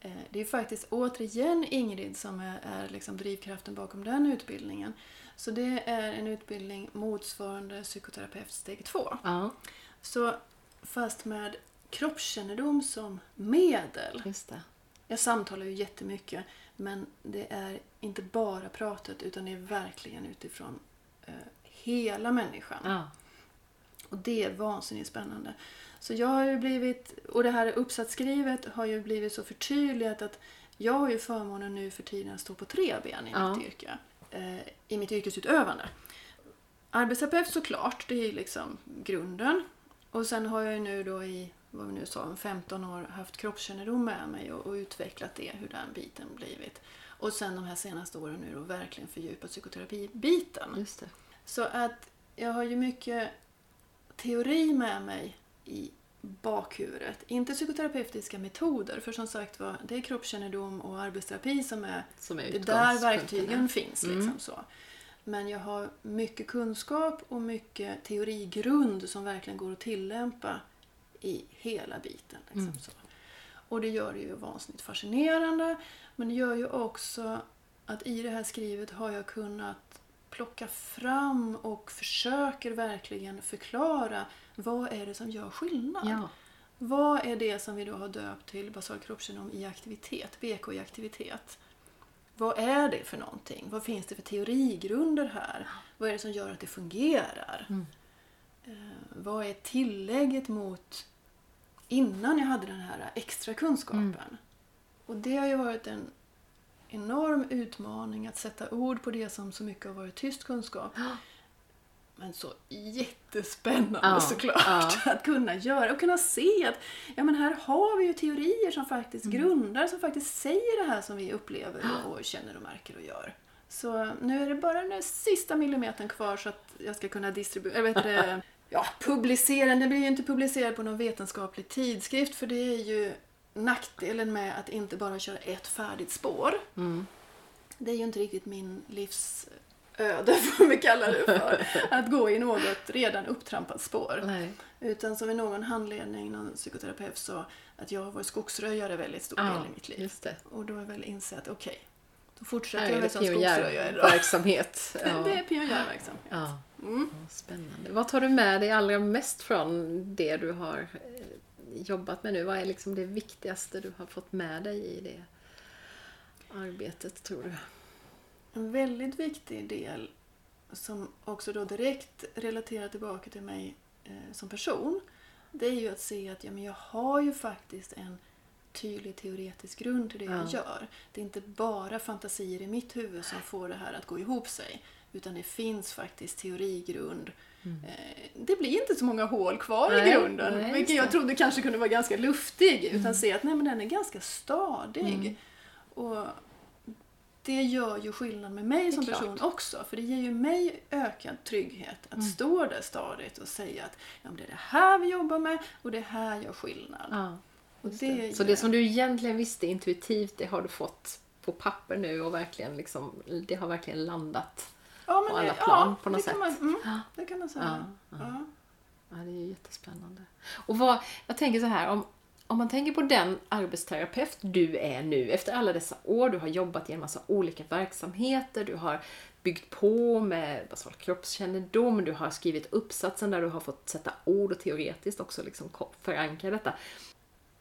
Eh, Det är faktiskt återigen Ingrid som är, är liksom drivkraften bakom den utbildningen. Så det är en utbildning motsvarande psykoterapeut steg 2. ja, Så fast med kroppskännedom som medel. just det. Jag samtalar ju jättemycket men det är inte bara pratet utan det är verkligen utifrån eh, hela människan. Ja. Och det är vansinnigt spännande. Så jag har ju blivit, och det här uppsatsskrivet har ju blivit så förtydligat att jag har ju förmånen nu för tiden att stå på tre ben i Ja. mitt yrke. Eh, I mitt yrkesutövande. Arbetsterapeut såklart, det är ju liksom grunden. Och sen har jag ju nu då i, vad vi nu sa, 15 år haft kroppskännedom med mig och, och utvecklat det, hur den biten blivit. Och sen de här senaste åren nu då verkligen fördjupat psykoterapibiten. Just det. Så att jag har ju mycket teori med mig i bakhuvudet. Inte psykoterapeutiska metoder, för som sagt var, det är kroppskännedom och arbetsterapi som är, Som är det är där verktygen finns. Liksom Mm. så. Men jag har mycket kunskap och mycket teorigrund som verkligen går att tillämpa i hela biten. Liksom Mm. så. Och det gör det ju vansinnigt fascinerande. Men det gör ju också att i det här skrivet har jag kunnat plocka fram och försöker verkligen förklara vad är det som gör skillnad. Ja. Vad är det som vi då har döpt till basal kroppskännedom i aktivitet, BK i aktivitet? Vad är det för någonting? Vad finns det för teorigrunder här? Vad är det som gör att det fungerar? Mm. Eh, vad är tillägget mot innan jag hade den här extra kunskapen? Mm. Och det har ju varit en enorm utmaning att sätta ord på det som så mycket har varit tyst kunskap. Men så jättespännande Ja, såklart ja. att kunna göra och kunna se att ja, men här har vi ju teorier som faktiskt Mm. grundar, som faktiskt säger det här som vi upplever och, och känner och märker och gör. Så nu är det bara den där sista millimetern kvar så att jag ska kunna distribuera, det, ja, publicera. Den blir ju inte publicerad på någon vetenskaplig tidskrift för det är ju nackdelen med att inte bara köra ett färdigt spår. Mm. Det är ju inte riktigt min livsöde, får vi kalla det för. Att gå i något redan upptrampat spår. Nej. Utan som i någon handledning, någon psykoterapeut sa att jag har varit skogsröjare väldigt stor del Ja, i mitt liv. Och då har jag väl insett, okej, då Här fortsätter jag väl som skogsröjare då. pionjärverksamhet. Ja. Det är pionjärverksamhet. Ja. Mm. Spännande. Vad tar du med dig allra mest från det du har eh, jobbat med nu? Vad är liksom det viktigaste du har fått med dig i det arbetet, tror du? En väldigt viktig del som också då direkt relaterar tillbaka till mig eh, som person. Det är ju att se att ja, men jag har ju faktiskt en tydlig teoretisk grund till det jag Ja. gör. Det är inte bara fantasier i mitt huvud som får det här att gå ihop sig. Utan det finns faktiskt teorigrund. Eh, det blir inte så många hål kvar Mm. Nej, i grunden. nej, vilket jag trodde kanske kunde vara ganska luftig. Utan se att nej, men den är ganska stadig. Mm. Och det gör ju skillnad med mig som klart. person också. För det ger ju mig ökad trygghet att Mm. stå där stadigt och säga att ja, men det är det här vi jobbar med och det här gör skillnad. Ja, det det. Så det som du egentligen visste intuitivt, det har du fått på papper nu och verkligen liksom, det har verkligen landat. Ja, på alla plan ja, på något sätt. Man, mm, det kan man säga. Ja, Ja. Ja, det är jättespännande. Och vad, jag tänker så här, om, om man tänker på den arbetsterapeut du är nu, efter alla dessa år, du har jobbat i en massa olika verksamheter, du har byggt på med basal kroppskännedom, du har skrivit uppsatsen där du har fått sätta ord och teoretiskt också liksom förankra detta.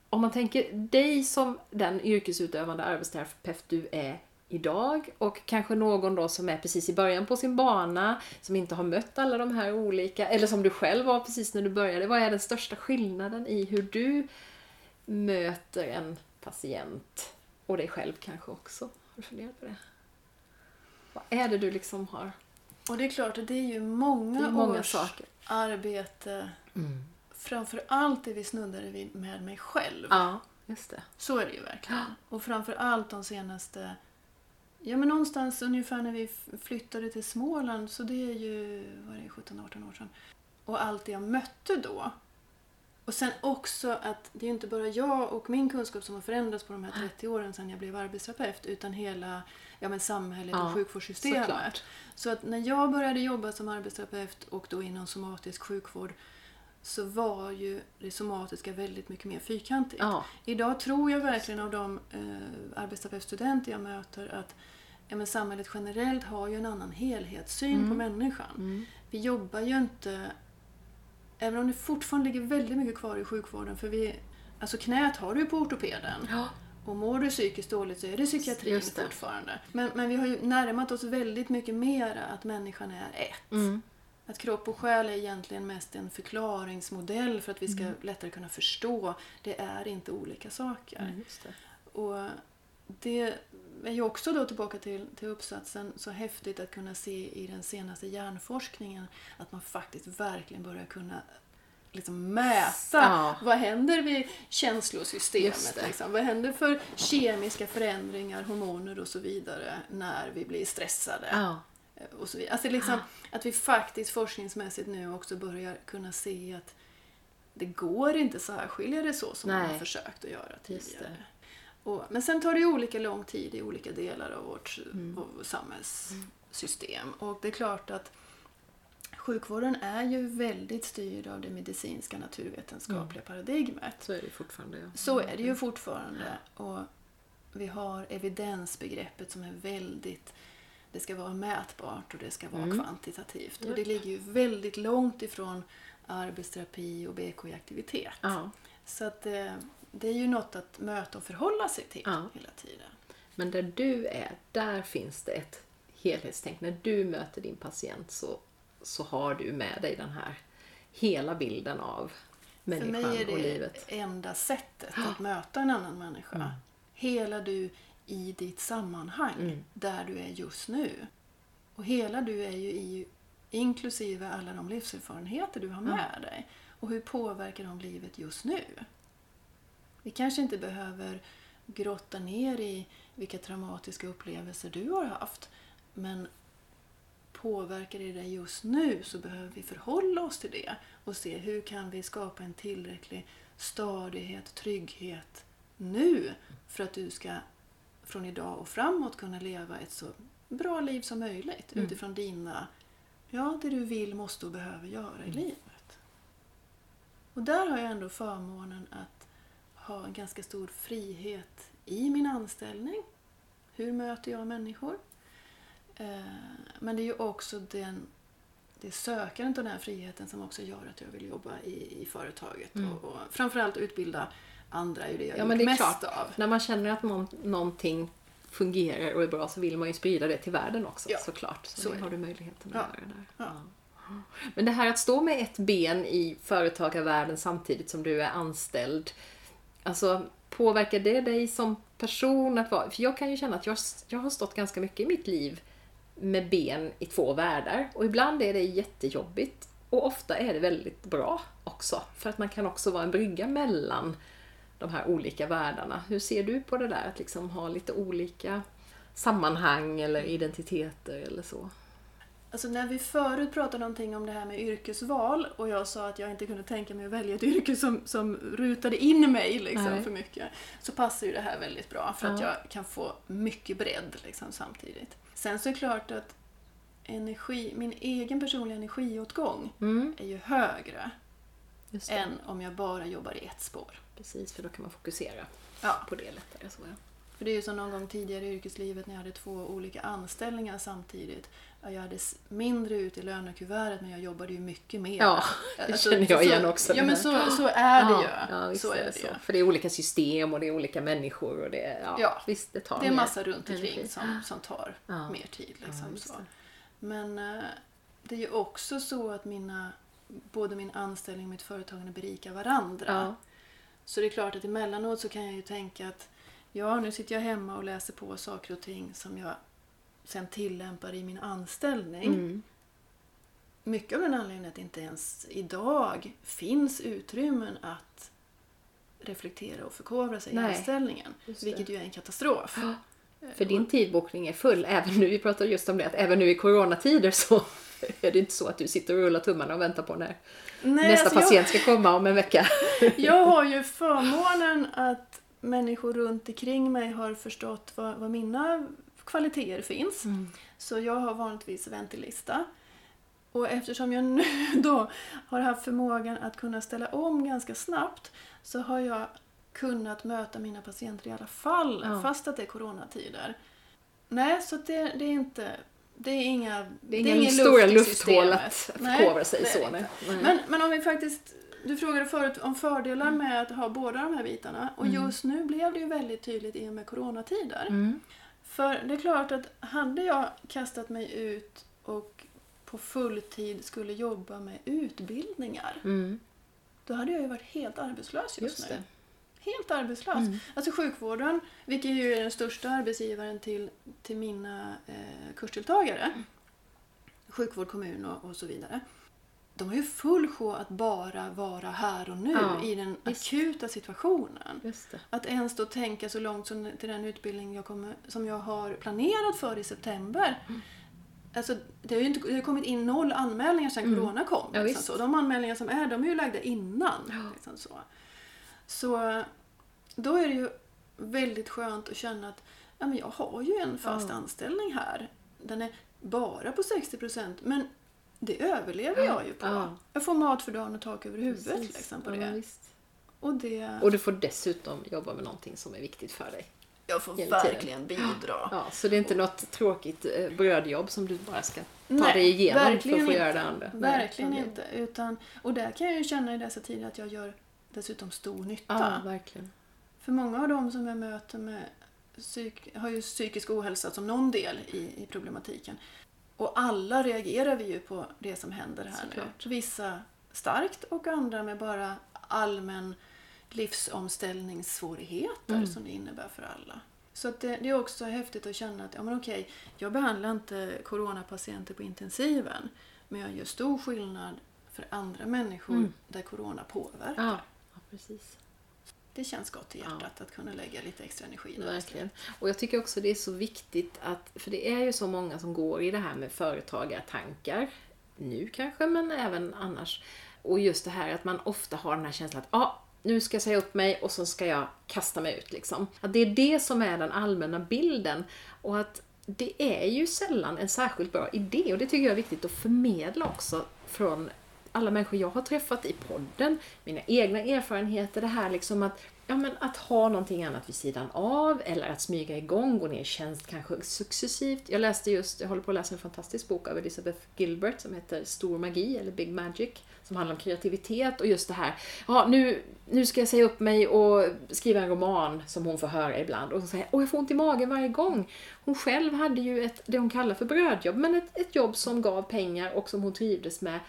Om man tänker dig som den yrkesutövande arbetsterapeut du är idag och kanske någon då som är precis i början på sin bana, som inte har mött alla de här olika, eller som du själv var precis när du började. Vad är den största skillnaden i hur du möter en patient och dig själv kanske också? Har du funderat på det? Vad är det du liksom har? Och det är klart att det är ju många, är många års saker. arbete. Framför allt det vi snuddade vid med mig själv. Ja, just det. Så är det ju verkligen. Och framför allt de senaste... Ja men någonstans ungefär när vi flyttade till Småland, så det är ju vad är det, 17-18 år sedan. Och allt det jag mötte då. Och sen också att det är inte bara jag och min kunskap som har förändrats på de här 30 åren sedan jag blev arbetsterapeut, utan hela ja, men samhället Ja, och sjukvårdssystemet. såklart. Så att när jag började jobba som arbetsterapeut och då inom somatisk sjukvård så var ju det somatiska väldigt mycket mer fyrkantigt. Ja, Idag tror jag verkligen av de eh, arbetsterapeutstudenter jag möter att ja, men samhället generellt har ju en annan helhetssyn Mm. på människan. mm. Vi jobbar ju inte... Även om det fortfarande ligger väldigt mycket kvar i sjukvården för vi... Alltså knät har du ju på ortopeden. ja. Och mår du psykiskt dåligt så är det psykiatrin Just det. fortfarande. Men, men vi har ju närmat oss väldigt mycket mer att människan är ett. Mm. Att kropp och själ är egentligen mest en förklaringsmodell för att vi ska Mm. lättare kunna förstå. Det är inte olika saker. Ja, just det. Och det är ju också då tillbaka till, till uppsatsen så häftigt att kunna se i den senaste hjärnforskningen att man faktiskt verkligen börjar kunna liksom mäta Ja. vad händer vid känslosystemet. Liksom. Vad händer för kemiska förändringar, hormoner och så vidare när vi blir stressade. Ja. Och så vidare. Alltså liksom, Att vi faktiskt forskningsmässigt nu också börjar kunna se att det går inte särskilja det så som man har Nej. försökt att göra tidigare. Och, men sen tar det ju olika lång tid i olika delar av vårt Mm. av samhällssystem. Och det är klart att sjukvården är ju väldigt styrd av det medicinska naturvetenskapliga paradigmet. Så är det fortfarande. Ja. Så är det ju fortfarande. Och vi har evidensbegreppet som är väldigt... Det ska vara mätbart och det ska vara Mm. kvantitativt. Och det ligger ju väldigt långt ifrån arbetsterapi och BK-aktivitet. Ja. Så att det, är ju något att möta och förhålla sig till Ja. hela tiden. Men där du är, där finns det ett helhetstänk. När du möter din patient så, så har du med dig den här hela bilden av För människan mig är och det livet. enda sättet att möta en annan människa. Mm. Hela du i ditt sammanhang, Mm. där du är just nu. Och hela du är ju i, inklusive alla de livserfarenheter du har med dig. Och hur påverkar de livet just nu? Vi kanske inte behöver grotta ner i vilka traumatiska upplevelser du har haft. Men påverkar det dig just nu så behöver vi förhålla oss till det och se hur kan vi skapa en tillräcklig stadighet, trygghet nu för att du ska från idag och framåt kunna leva ett så bra liv som möjligt Mm. utifrån dina, ja det du vill, måste och behöver göra i livet. Och där har jag ändå förmånen att ha en ganska stor frihet i min anställning. Hur möter jag människor? Eh, Men det är ju också den, det sökandet av den här friheten som också gör att jag vill jobba i, i företaget. Mm. Och, och framförallt utbilda andra är det jag Ja, men det är mest klart. av. När man känner att någon, någonting fungerar och är bra så vill man ju sprida det till världen också Ja, såklart. Så, så det har du möjligheten att Ja, göra där. ja. Men det här att stå med ett ben i företagarvärlden samtidigt som du är anställd. Alltså påverkar det dig som person att vara... För jag kan ju känna att jag, jag har stått ganska mycket i mitt liv med ben i två världar. Och ibland är det jättejobbigt. Och ofta är det väldigt bra också. För att man kan också vara en brygga mellan de här olika världarna. Hur ser du på det där att liksom ha lite olika sammanhang eller identiteter eller så? Alltså när vi förut pratade någonting om det här med yrkesval och jag sa att jag inte kunde tänka mig att välja ett yrke som, som rutade in mig liksom, för mycket. Så passar ju det här väldigt bra för att Ja. jag kan få mycket bredd liksom, samtidigt. Sen så är det klart att energi, min egen personliga energiåtgång Mm, är ju högre än om jag bara jobbar i ett spår. Precis, för då kan man fokusera Ja. på det lättare. Så, ja. För det är ju som någon gång tidigare i yrkeslivet när jag hade två olika anställningar samtidigt. Ja, Jag hade mindre ut i lönekuvertet men jag jobbade ju mycket mer. Ja, det Alltså, känner jag igen också, Ja men så, så är det ja, ju. Ja, visst så är det så. ju. För det är olika system och det är olika människor och det ja, Ja, visst, det tar Det är mer massa runt omkring som, som tar Ja. mer tid. Liksom, Ja, så. Men eh, det är ju också så att mina, både min anställning och mitt företagande berikar varandra. Så det är klart att emellanåt så kan jag ju tänka att ja, nu sitter jag hemma och läser på saker och ting som jag sen tillämpar i min anställning. Mm. Mycket av den anledningen att det inte ens idag finns utrymmen att reflektera och förkovra sig Nej, i anställningen. Vilket ju är en katastrof. För din tidbokning är full även nu, vi pratade just om det, att även nu i coronatider så är det inte så att du sitter och rullar tummarna och väntar på när Nej, nästa alltså patient ska komma om en vecka. Jag, jag har ju förmånen att människor runt omkring mig har förstått var, var mina kvaliteter finns. Så jag har vanligtvis väntelista. Och eftersom jag nu då har haft förmågan att kunna ställa om ganska snabbt så har jag kunnat möta mina patienter i alla fall, Ja. fast att det är coronatider. Nej, så det, det är inte... Det är inga Det är det ingen ingen stora luft lufthål att förkovra sig är så. Nej. Men, men om vi faktiskt... Du frågade förut om fördelar Mm. med att ha båda de här bitarna. Och just nu blev det ju väldigt tydligt i och med coronatider. Mm. För det är klart att hade jag kastat mig ut och på fulltid skulle jobba med utbildningar, Mm. då hade jag ju varit helt arbetslös just, Just nu. det. Helt arbetslös. Mm. Alltså sjukvården, vilket ju är den största arbetsgivaren till, till mina eh, kursdeltagare, sjukvård, kommun och, och så vidare. De har ju full sjå att bara vara här och nu Ja, i den visst. akuta situationen. Just. Att ens då tänka så långt som till den utbildning jag kommer, som jag har planerat för i september. Mm. Alltså, det har ju inte, det har kommit in noll anmälningar sedan corona kom. Mm. Ja, liksom så. De anmälningar som är, de är ju lagda innan. Liksom så. så då är det ju väldigt skönt att känna att ja, men jag har ju en fast Ja. anställning här. Den är bara på 60% men det överlever jag ju på. Ja. Jag får mat för dagen och tak över huvudet Precis. liksom, på det. Och det... Och du får dessutom jobba med någonting som är viktigt för dig. Jag får verkligen bidra. Ja, så det är inte något tråkigt eh, brödjobb som du bara ska ta Nej, dig igenom för att få inte. göra det andra. Nej, Verkligen det- inte. Utan, och där kan jag ju känna i dessa tider att jag gör dessutom stor nytta. Ja, verkligen. För många av dem som jag möter med psyk, har ju psykisk ohälsa som någon del i, i problematiken. Och alla reagerar vi ju på det som händer här Såklart. nu. Vissa starkt och andra med bara allmän livsomställningssvårigheter Mm. som det innebär för alla. Så det, det är också häftigt att känna att ja, men okej, jag behandlar inte coronapatienter på intensiven men jag gör stor skillnad för andra människor Mm. där corona påverkar. Ja, ja precis. Det känns gott i hjärtat att kunna lägga lite extra energi där. Verkligen. Och jag tycker också det är så viktigt att, för det är ju så många som går i det här med företagartankar. Nu kanske, men även annars. Och just det här att man ofta har den här känslan att ah, nu ska jag säga upp mig och så ska jag kasta mig ut. Liksom. Att det är det som är den allmänna bilden. Och att det är ju sällan en särskilt bra idé och det tycker jag är viktigt att förmedla också från alla människor jag har träffat i podden, mina egna erfarenheter, det här liksom att, ja, men att ha någonting annat vid sidan av eller att smyga igång, gå ner i tjänst kanske successivt. Jag läste just, jag håller på att läsa en fantastisk bok av Elizabeth Gilbert som heter Stor magi eller Big Magic som handlar om kreativitet och just det här, ja nu, nu ska jag säga upp mig och skriva en roman som hon får höra ibland och så säger åh jag får ont i magen varje gång. Hon själv hade ju ett, det hon kallar för brödjobb, men ett, ett jobb som gav pengar och som hon trivdes med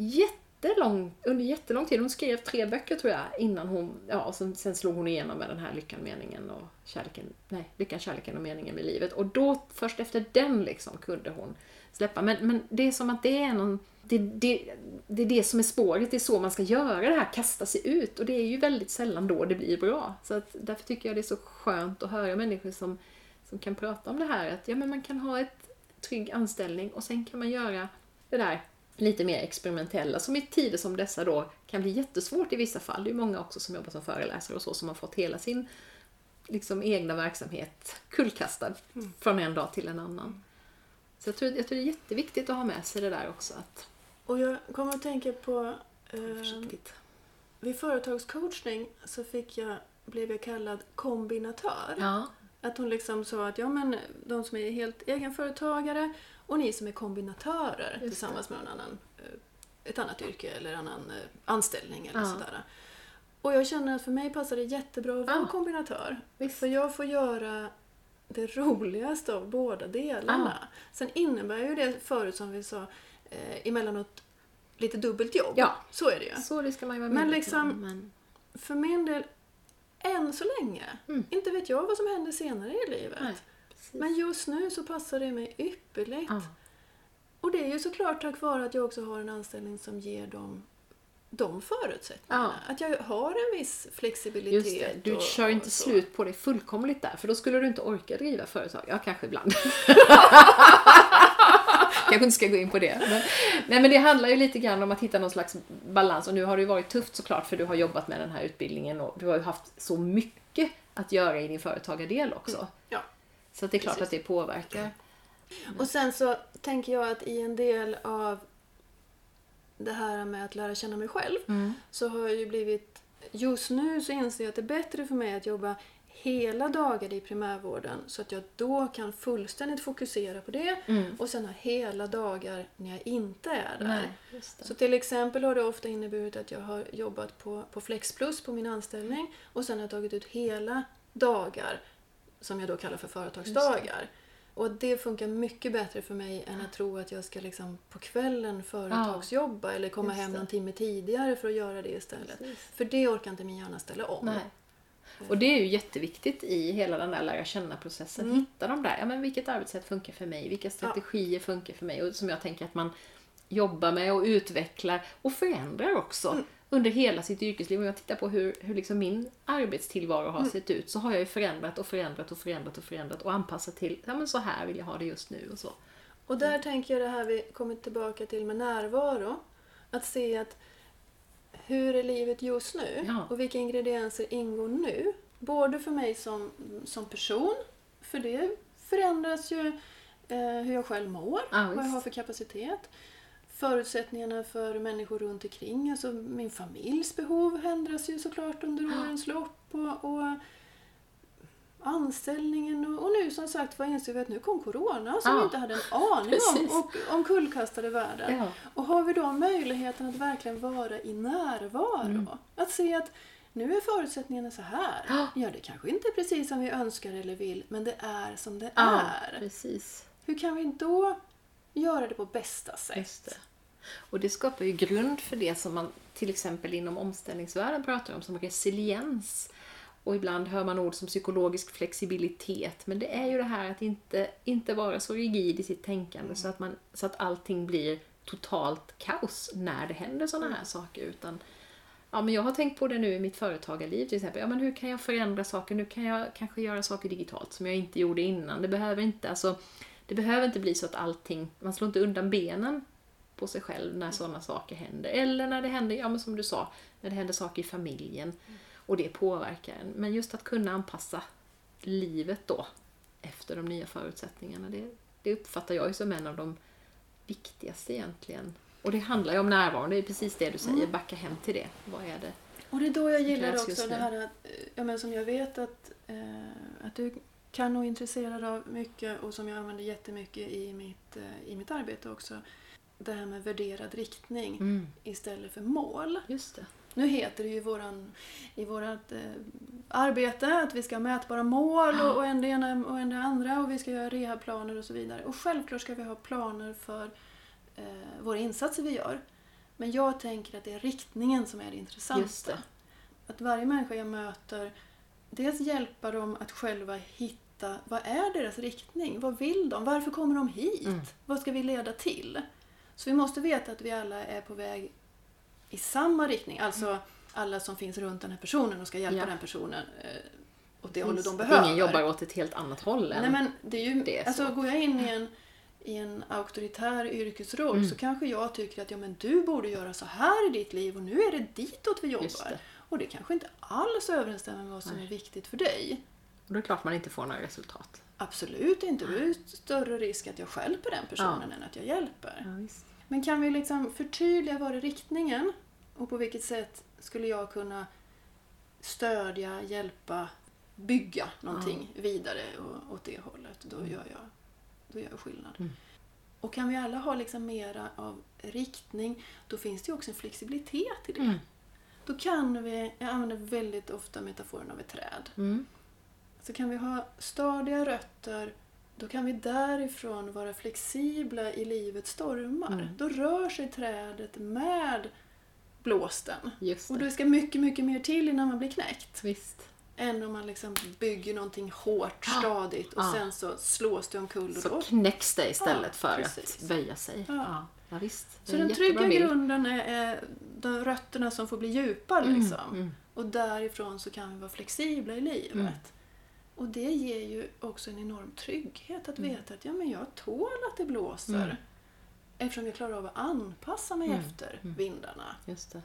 jättelång, under jättelång tid. Hon skrev tre böcker tror jag innan hon, ja och sen, sen slog hon igenom med den här Lyckan, meningen och kärleken, nej, Lyckan, kärleken och meningen med livet. Och då, först efter den liksom, kunde hon släppa. Men, men det är som att det är någon, det, det, det är det som är spåret, det är så man ska göra det här, kasta sig ut. Och det är ju väldigt sällan då det blir bra. Så att därför tycker jag det är så skönt att höra människor som, som kan prata om det här, att ja men man kan ha ett trygg anställning och sen kan man göra det där lite mer experimentella som i tider som dessa då kan bli jättesvårt i vissa fall. Det är många också som jobbar som föreläsare och så som har fått hela sin liksom, egna verksamhet kullkastad från en dag till en annan. Så jag tror, jag tror det är jätteviktigt att ha med sig det där också. Att, Och jag kommer att tänka på... Eh, vid företagscoachning så fick jag, blev jag kallad kombinatör. Ja, Att hon liksom sa att ja, men de som är helt egenföretagare och ni som är kombinatörer det. tillsammans med någon annan, eh, ett annat yrke eller annan eh, anställning eller Ja. sådär. Och jag känner att för mig passar det jättebra att vara Ja. kombinatör. visst. För jag får göra det roligaste av båda delarna. Sen innebär ju det förut som vi sa eh, emellanåt lite dubbelt jobb. Ja. Så är det ju. Så det ska man ju vara Men liksom- om, Men, För min del, än så länge, Mm. inte vet jag vad som händer senare i livet. nej. Men just nu så passar det mig ypperligt. ja, Och det är ju såklart tack vare att jag också har en anställning som ger dem de förutsättningarna. Att jag har en viss flexibilitet. just det, du och, kör och inte slut på dig fullkomligt där, för då skulle du inte orka driva företag. Ja, kanske ibland. kanske inte ska gå in på det. Men, nej, men det handlar ju lite grann om att hitta någon slags balans. Och nu har det ju varit tufft såklart, för du har jobbat med den här utbildningen och du har ju haft så mycket att göra i din företagardel också. Ja. Så det är klart Precis. att det påverkar. Och sen så tänker jag att i en del av det här med att lära känna mig själv så har jag ju blivit... Just nu så inser jag att det är bättre för mig att jobba hela dagar i primärvården så att jag då kan fullständigt fokusera på det och sen ha hela dagar när jag inte är där. Nej. Så till exempel har det ofta inneburit att jag har jobbat på, på Flexplus på min anställning och sen har jag tagit ut hela dagar som jag då kallar för företagsdagar. Och det funkar mycket bättre för mig än att tro att jag ska liksom på kvällen företagsjobba eller komma hem någon timme tidigare för att göra det istället. Precis. För det orkar inte min hjärna ställa om. Nej. Och det är ju jätteviktigt i hela den där lära känna-processen. Mm. Hitta de där, ja men vilket arbetssätt funkar för mig? Vilka strategier funkar för mig? Och som jag tänker att man jobbar med och utvecklar och förändrar också Mm. Under hela sitt yrkesliv. Om jag tittar på hur, hur liksom min arbetstillvaro har Mm. sett ut så har jag ju förändrat och förändrat och förändrat och förändrat och anpassat till, ja men så här vill jag ha det just nu och så. Och där tänker jag det här vi kommer tillbaka till med närvaro. Att se att hur är livet just nu Ja. och vilka ingredienser ingår nu. Både för mig som, som person, för det förändras ju eh, hur jag själv mår, Ja, vad jag har för kapacitet. Förutsättningarna för människor runt omkring, alltså min familjs behov ändras ju såklart under årens lopp. Och, och anställningen och, och nu som sagt vad inser vi att nu kom Corona som Ja. vi inte hade en aning Precis. om och omkullkastade världen. Ja. Och har vi då möjligheten att verkligen vara i närvaro, Mm. att se att nu är förutsättningarna så här. Ja. Ja, det kanske inte är precis som vi önskar eller vill, men det är som det Ja, är. precis. Hur kan vi då göra det på bästa sätt? Det. Och det skapar ju grund för det som man till exempel inom omställningsvärlden pratar om som resiliens. Och ibland hör man ord som psykologisk flexibilitet. Men det är ju det här att inte, inte vara så rigid i sitt tänkande så, att man, så att allting blir totalt kaos när det händer sådana här saker. Utan, ja, men jag har tänkt på det nu i mitt företagarliv till exempel. Ja, men hur kan jag förändra saker? Nu kan jag kanske göra saker digitalt som jag inte gjorde innan. Det behöver inte, alltså, det behöver inte bli så att allting, man slår inte undan benen på sig själv när sådana saker händer. Eller när det händer, ja men som du sa, när det händer saker i familjen och det påverkar en. Men just att kunna anpassa livet då efter de nya förutsättningarna, det, det uppfattar jag ju som en av de viktigaste egentligen. Och det handlar ju om närvaron, det är precis det du säger, backa hem till det. Vad är det? Och det är då jag gillar också det här att, eh, ja, men som jag vet att, eh, att du kan och är intresserad av mycket och som jag använder jättemycket i mitt, eh, i mitt arbete också. Det här med värderad riktning Mm, istället för mål. just det. Nu heter det ju våran, i vårt eh, arbete att vi ska ha mätbara mål och, och en det ena och en det andra och vi ska göra rehabplaner och så vidare. Och självklart ska vi ha planer för eh, våra insatser vi gör. Men jag tänker att det är riktningen som är det intressanta. Det. Att varje människa jag möter, dels hjälpa dem att själva hitta vad är deras riktning? Vad vill de? Varför kommer de hit? Mm. Vad ska vi leda till? Så vi måste veta att vi alla är på väg i samma riktning. Alltså alla som finns runt den här personen och ska hjälpa Ja. den personen eh, åt det hållet de behöver. ingen jobbar åt ett helt annat håll än Nej men det är ju, det är alltså så. går jag in i en, i en auktoritär yrkesroll Mm. så kanske jag tycker att ja, men du borde göra så här i ditt liv och nu är det ditåt vi jobbar. det. Och det kanske inte alls överensstämmer med vad som Nej. är viktigt för dig. Och då är det klart man inte får några resultat. Absolut inte. Då är det större risk att jag hjälper den personen än att jag hjälper. Ja, visst. Men kan vi liksom förtydliga vad är riktningen och på vilket sätt skulle jag kunna stödja, hjälpa, bygga någonting vidare och, åt det hållet. Då gör jag, då gör jag skillnad. Mm. Och kan vi alla ha liksom mera av riktning, då finns det ju också en flexibilitet i det. Mm. Då kan vi, jag använder väldigt ofta metaforen av ett träd. Mm. Så kan vi ha stadiga rötter, då kan vi därifrån vara flexibla i livets stormar. Mm. Då rör sig trädet med blåsten. Och det. ska mycket, mycket mer till innan man blir knäckt. Visst. Än om man liksom bygger någonting hårt, Ja. stadigt och Ja. sen så slås det omkull. Och Så då. knäcks det istället Ja, för precis. att böja sig. Ja. Ja, ja visst. Så den en trygga bild. grunden är, är de rötterna som får bli djupa. Mm, Liksom. mm. Och därifrån så kan vi vara flexibla i livet. Och det ger ju också en enorm trygghet att Mm. veta att ja, men jag tål att det blåser. Mm. Eftersom jag klarar av att anpassa mig Mm, efter mm. vindarna. Just det.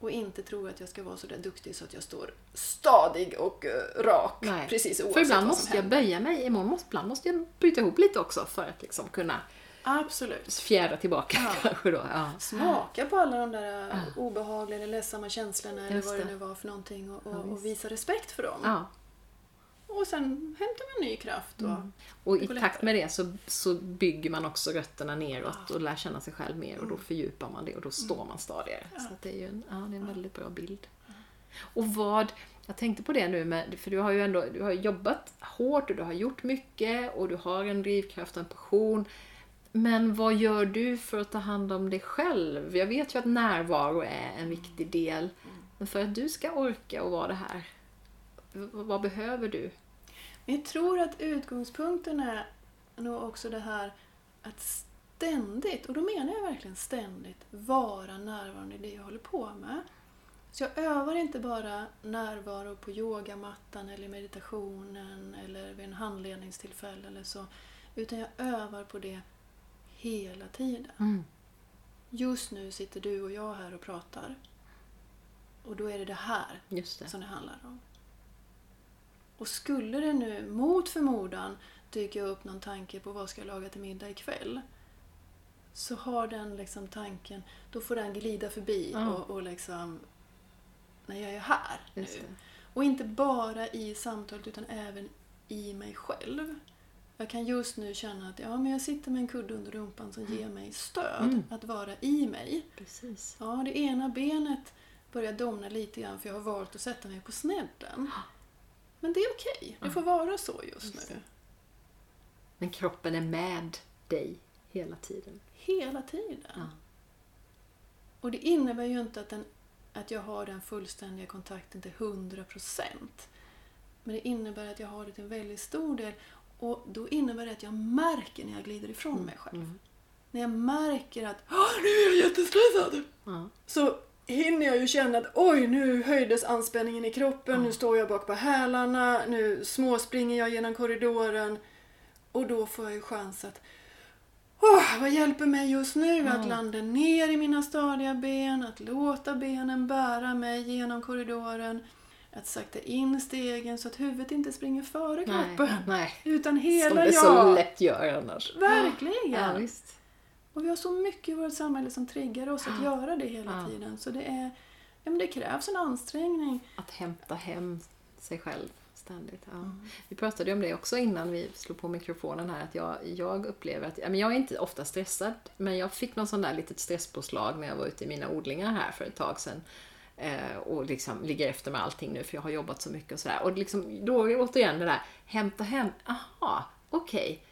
Och inte tro att jag ska vara så där duktig så att jag står stadig och eh, rak Nej. precis oavsett För ibland vad måste som jag händer. böja mig, imorgon måste, ibland måste jag bryta ihop lite också för att liksom kunna Absolut. fjädra tillbaka Ja. kanske då. Ja. Smaka på alla de där eh, Ja. obehagliga eller ledsamma känslorna eller Just vad det det. nu var för någonting och, och, och visa respekt för dem. Och sen hämtar man ny kraft. Och, Mm. Och i takt med det så, så bygger man också rötterna neråt och lär känna sig själv mer och då Mm. fördjupar man det och då står man stadigare. Så att det är ju en, ja, det är en väldigt bra bild. Och vad, jag tänkte på det nu med, för du har ju ändå du har jobbat hårt och du har gjort mycket och du har en drivkraft och en passion. Men vad gör du för att ta hand om dig själv? Jag vet ju att närvaro är en viktig del. Men för att du ska orka och vara det här, vad behöver du? Jag tror att utgångspunkten är nog också det här att ständigt, och då menar jag verkligen ständigt, vara närvarande i det jag håller på med. Så jag övar inte bara närvaro på yogamattan eller meditationen eller vid en handledningstillfälle eller så. Utan jag övar på det hela tiden. Mm. Just nu sitter du och jag här och pratar. Och då är det det här det. som det handlar om. Och skulle det nu mot förmodan dyka upp någon tanke på vad ska jag laga till middag ikväll? Så har den liksom tanken, då får den glida förbi Ja. och, och liksom, när jag är här nu. Och inte bara i samtalet utan även i mig själv. Jag kan just nu känna att ja, men jag sitter med en kudde under rumpan som ger mig stöd Mm. att vara i mig. Precis. Ja, det ena benet börjar domna lite grann för jag har valt att sätta mig på snedden. Men det är okej. Det får vara så just Just nu. Men kroppen är med dig hela tiden. Hela tiden. Ja. Och det innebär ju inte att, den, att jag har den fullständiga kontakten till 100%. Men det innebär att jag har det till en väldigt stor del. Och då innebär det att jag märker när jag glider ifrån mig själv. Mm. När jag märker att "Åh, nu är jag jättestressad. Ja. så hinner jag ju känna att oj, nu höjdes anspänningen i kroppen, nu står jag bak på hälarna, nu småspringer jag genom korridoren. Och då får jag ju chans att Åh, vad hjälper mig just nu? Att landa ner i mina stadiga ben, att låta benen bära mig genom korridoren. Att sakta in stegen så att huvudet inte springer före kroppen. Nej, nej. Utan Som hela det så jag. lätt gör annars. Verkligen! Ja. Och vi har så mycket i vårt samhälle som triggar oss att göra det hela Ja. tiden. Så det, är, ja, men det krävs en ansträngning. Att hämta hem sig själv ständigt. Ja. Vi pratade om det också innan vi slog på mikrofonen här. Att jag, jag upplever att, men jag är inte ofta stressad, men jag fick någon sån där litet stresspåslag när jag var ute i mina odlingar här för ett tag sedan. Eh, och liksom ligger efter med allting nu för jag har jobbat så mycket och sådär. Och liksom, då återigen det där, hämta hem, aha, okej.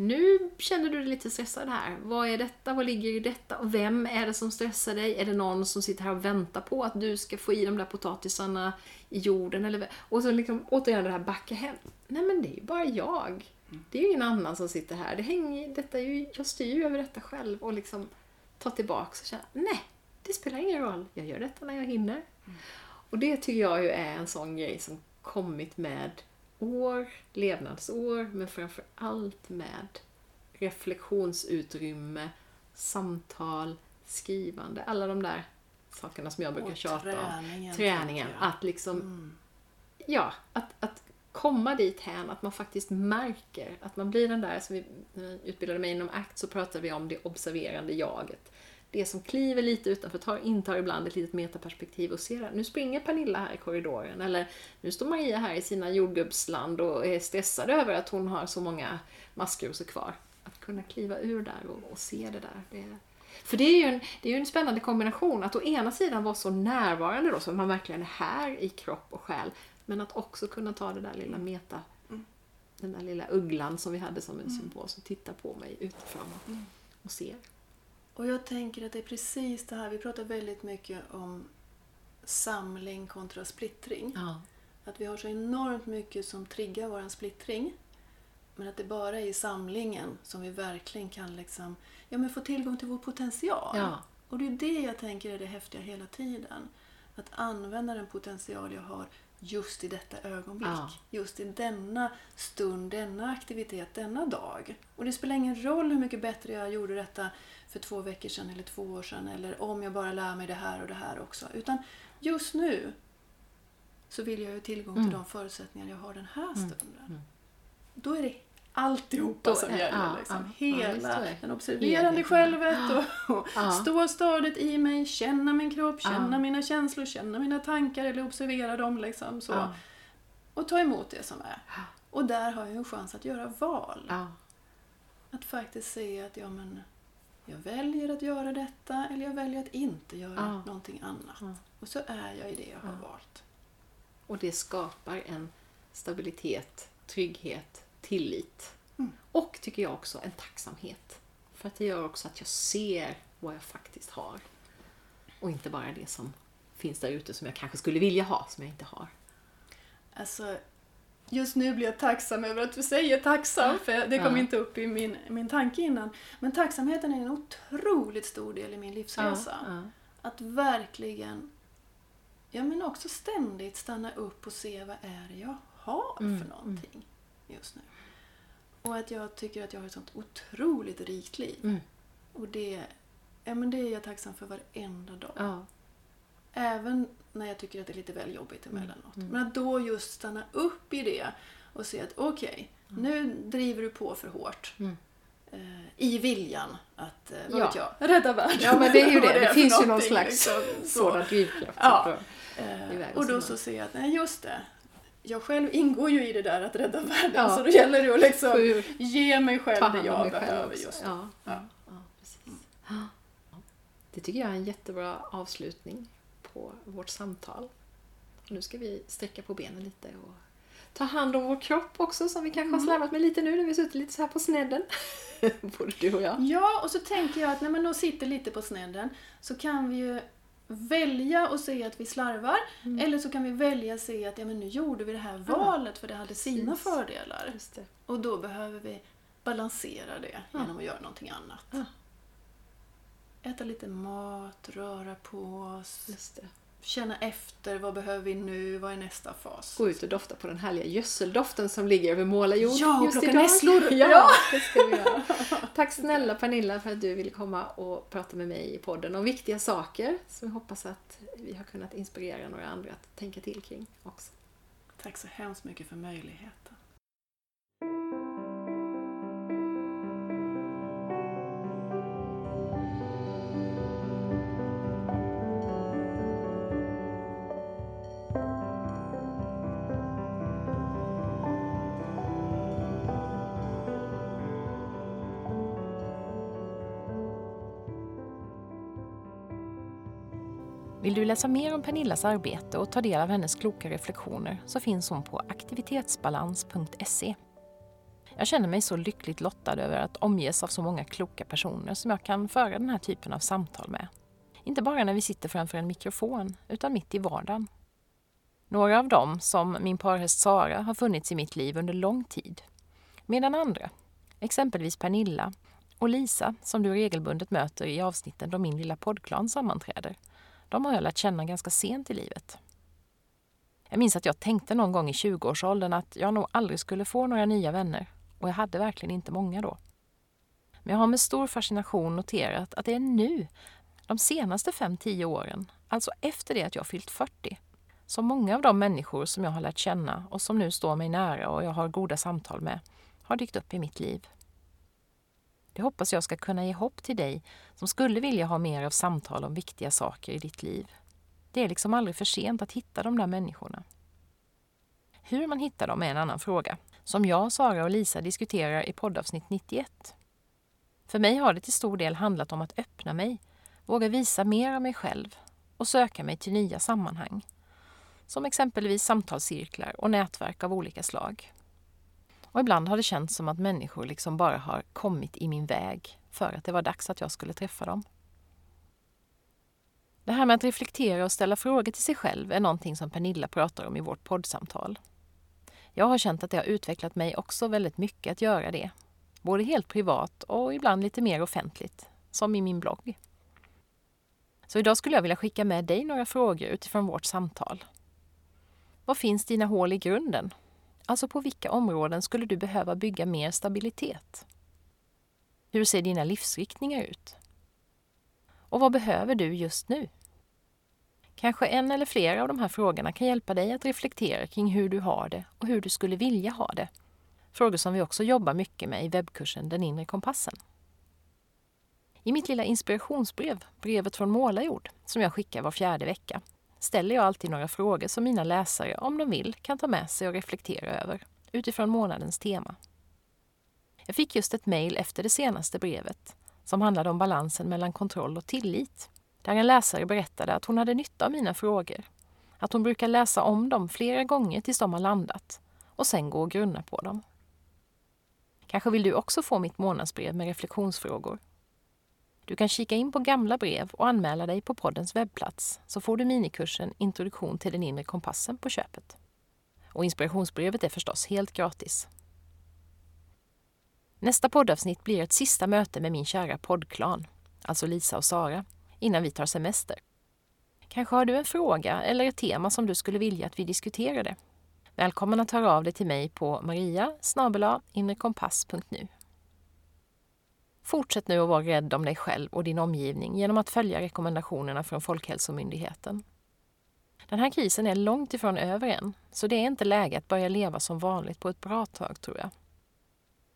Nu känner du dig lite stressad här. Vad är detta? Vad ligger i detta? Och vem är det som stressar dig? Är det någon som sitter här och väntar på att du ska få i de där potatisarna i jorden? Eller, och så liksom, återigen det här backa hem. Nej men det är ju bara jag. Det är ju ingen annan som sitter här. Det hänger, detta är ju, jag styr ju över detta själv och liksom ta tillbaks och känna, nej, det spelar ingen roll. Jag gör detta när jag hinner. Och det tycker jag ju är en sån grej som kommit med år, levnadsår, men framför allt med reflektionsutrymme, samtal, skrivande, alla de där sakerna som jag brukar Och tjata om. träningen, Träningen. tänker jag. Att liksom, Mm. ja, att, att komma dit hän att man faktiskt märker att man blir den där, som vi när jag utbildade mig inom ACT så pratade vi om det observerande jaget. Det som kliver lite utanför, tar, intar ibland ett litet metaperspektiv och ser att nu springer Pernilla här i korridoren eller nu står Maria här i sina jordgubbsland och är stressad över att hon har så många maskrosor kvar. Att kunna kliva ur där och, och se det där. Det, för det är, ju en, det är ju en spännande kombination att å ena sidan vara så närvarande då, så att man verkligen är här i kropp och själ. Men att också kunna ta det där lilla meta, den där lilla ugglan som vi hade som en symbol som tittar på mig utifrån och, och ser. Och jag tänker att det är precis det här, vi pratar väldigt mycket om samling kontra splittring. Ja. Att vi har så enormt mycket som triggar vår splittring. Men att det bara är i samlingen som vi verkligen kan liksom, ja, men få tillgång till vår potential. Ja. Och det är det jag tänker är det häftiga hela tiden. Att använda den potential jag har just i detta ögonblick. Ja. Just i denna stund, denna aktivitet, denna dag. Och det spelar ingen roll hur mycket bättre jag gjorde detta för två veckor sedan eller två år sedan. Eller om jag bara lär mig det här och det här också. Utan just nu så vill jag ju tillgång till Mm. de förutsättningar jag har den här stunden. Då är det alltihopa som gäller. ja, liksom. ja, ja, Hela det. den observerande självet och, och Ja. stå stadigt i mig, känna min kropp, känna Ja. mina känslor, känna mina tankar eller observera dem. Liksom, så. Ja. Och ta emot det som är. Och där har jag en chans att göra val. Ja. Att faktiskt se att ja, men, jag väljer att göra detta eller jag väljer att inte göra Ja. någonting annat. Ja. Och så är jag i det jag har valt. Och det skapar en stabilitet, trygghet, tillit. Mm. Och tycker jag också en tacksamhet. För att det gör också att jag ser vad jag faktiskt har. Och inte bara det som finns där ute som jag kanske skulle vilja ha, som jag inte har. Alltså, just nu blir jag tacksam över att du säger tacksam, för det kom Ja. inte upp i min, min tanke innan. Men tacksamheten är en otroligt stor del i min livsresa. Ja, Att verkligen, ja men också ständigt stanna upp och se vad är det jag har Mm, för någonting just nu. Och att jag tycker att jag har ett sånt otroligt rikt liv. Mm. Och det, ja, men det är jag tacksam för varenda dag. Även när jag tycker att det är lite väl jobbigt emellanåt. mm. Men att då just stanna upp i det och se att okej, nu driver du på för hårt. Mm. Eh, I viljan att, eh, vad Ja. vet jag, rädda världen. ja, men det är ju det. Det för finns ju någon slags liksom, så. sådan drivkraft. Ja. Eh, och då så ser jag att, nej just det. Jag själv ingår ju i det där att rädda världen. Ja. Så då gäller det att liksom Hur ge mig själv ta det jag behöver just. Ja, ja. Precis. Det tycker jag är en jättebra avslutning på vårt samtal. Nu ska vi sträcka på benen lite och ta hand om vår kropp också som vi kanske har slarvat med lite nu när vi suttit lite så här på snedden. Både du och jag. Ja, och så tänker jag att när man då sitter lite på snedden så kan vi ju välja och se att vi slarvar Mm. eller så kan vi välja att se att ja, men nu gjorde vi det här valet för det hade sina Precis. fördelar. Och då behöver vi balansera det Ja. genom att göra någonting annat. Ja. Äta lite mat, röra på oss, känna efter vad behöver vi nu, vad är nästa fas? Gå ut och dofta på den härliga gödseldoften som ligger över målarjord Ja, just idag. nässlor. Ja, Ja. det ska vi göra. Tack snälla Pernilla för att du ville komma och prata med mig i podden om viktiga saker som jag hoppas att vi har kunnat inspirera några andra att tänka till kring också. Tack så hemskt mycket för möjligheten. Vill du läsa mer om Pernillas arbete och ta del av hennes kloka reflektioner så finns hon på aktivitetsbalans.se. Jag känner mig så lyckligt lottad över att omges av så många kloka personer som jag kan föra den här typen av samtal med. Inte bara när vi sitter framför en mikrofon, utan mitt i vardagen. Några av dem, som min parhäst Sara, har funnits i mitt liv under lång tid. Medan andra, exempelvis Pernilla och Lisa, som du regelbundet möter i avsnitten då min lilla poddklan sammanträder, de har jag lärt känna ganska sent i livet. Jag minns att jag tänkte någon gång i 20-årsåldern att jag nog aldrig skulle få några nya vänner och jag hade verkligen inte många då. Men jag har med stor fascination noterat att det är nu, de senaste 5-10 åren, alltså efter det att jag fyllt 40, som många av de människor som jag har lärt känna och som nu står mig nära och jag har goda samtal med, har dykt upp i mitt liv. Det hoppas jag ska kunna ge hopp till dig som skulle vilja ha mer av samtal om viktiga saker i ditt liv. Det är liksom aldrig för sent att hitta de där människorna. Hur man hittar dem är en annan fråga, som jag, Sara och Lisa diskuterar i poddavsnitt 91. För mig har det till stor del handlat om att öppna mig, våga visa mer av mig själv och söka mig till nya sammanhang. Som exempelvis samtalscirklar och nätverk av olika slag. Och ibland har det känts som att människor liksom bara har kommit i min väg för att det var dags att jag skulle träffa dem. Det här med att reflektera och ställa frågor till sig själv är någonting som Pernilla pratar om i vårt poddsamtal. Jag har känt att det har utvecklat mig också väldigt mycket att göra det. Både helt privat och ibland lite mer offentligt, som i min blogg. Så idag skulle jag vilja skicka med dig några frågor utifrån vårt samtal. Var finns dina hål i grunden? Alltså på vilka områden skulle du behöva bygga mer stabilitet? Hur ser dina livsriktningar ut? Och vad behöver du just nu? Kanske en eller flera av de här frågorna kan hjälpa dig att reflektera kring hur du har det och hur du skulle vilja ha det. Frågor som vi också jobbar mycket med i webbkursen Den inre kompassen. I mitt lilla inspirationsbrev, brevet från Målarjord, som jag skickar var fjärde vecka, ställer jag alltid några frågor som mina läsare, om de vill, kan ta med sig och reflektera över utifrån månadens tema. Jag fick just ett mejl efter det senaste brevet som handlade om balansen mellan kontroll och tillit. Där en läsare berättade att hon hade nytta av mina frågor. Att hon brukar läsa om dem flera gånger tills de har landat och sen gå och grunna på dem. Kanske vill du också få mitt månadsbrev med reflektionsfrågor. Du kan kika in på gamla brev och anmäla dig på poddens webbplats så får du minikursen Introduktion till den inre kompassen på köpet. Och inspirationsbrevet är förstås helt gratis. Nästa poddavsnitt blir ett sista möte med min kära poddklan, alltså Lisa och Sara, innan vi tar semester. Kanske har du en fråga eller ett tema som du skulle vilja att vi diskuterade? Välkommen att höra av dig till mig på maria inrekompass.nu. Fortsätt nu att vara rädd om dig själv och din omgivning genom att följa rekommendationerna från Folkhälsomyndigheten. Den här krisen är långt ifrån över än, så det är inte läge att börja leva som vanligt på ett bra tag tror jag.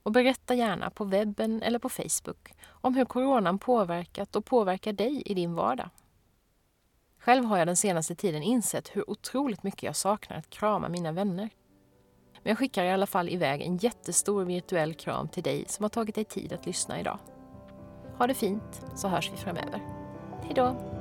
Och berätta gärna på webben eller på Facebook om hur coronan påverkat och påverkar dig i din vardag. Själv har jag den senaste tiden insett hur otroligt mycket jag saknar att krama mina vänner. Men jag skickar i alla fall iväg en jättestor virtuell kram till dig som har tagit dig tid att lyssna idag. Ha det fint, så hörs vi framöver. Hejdå!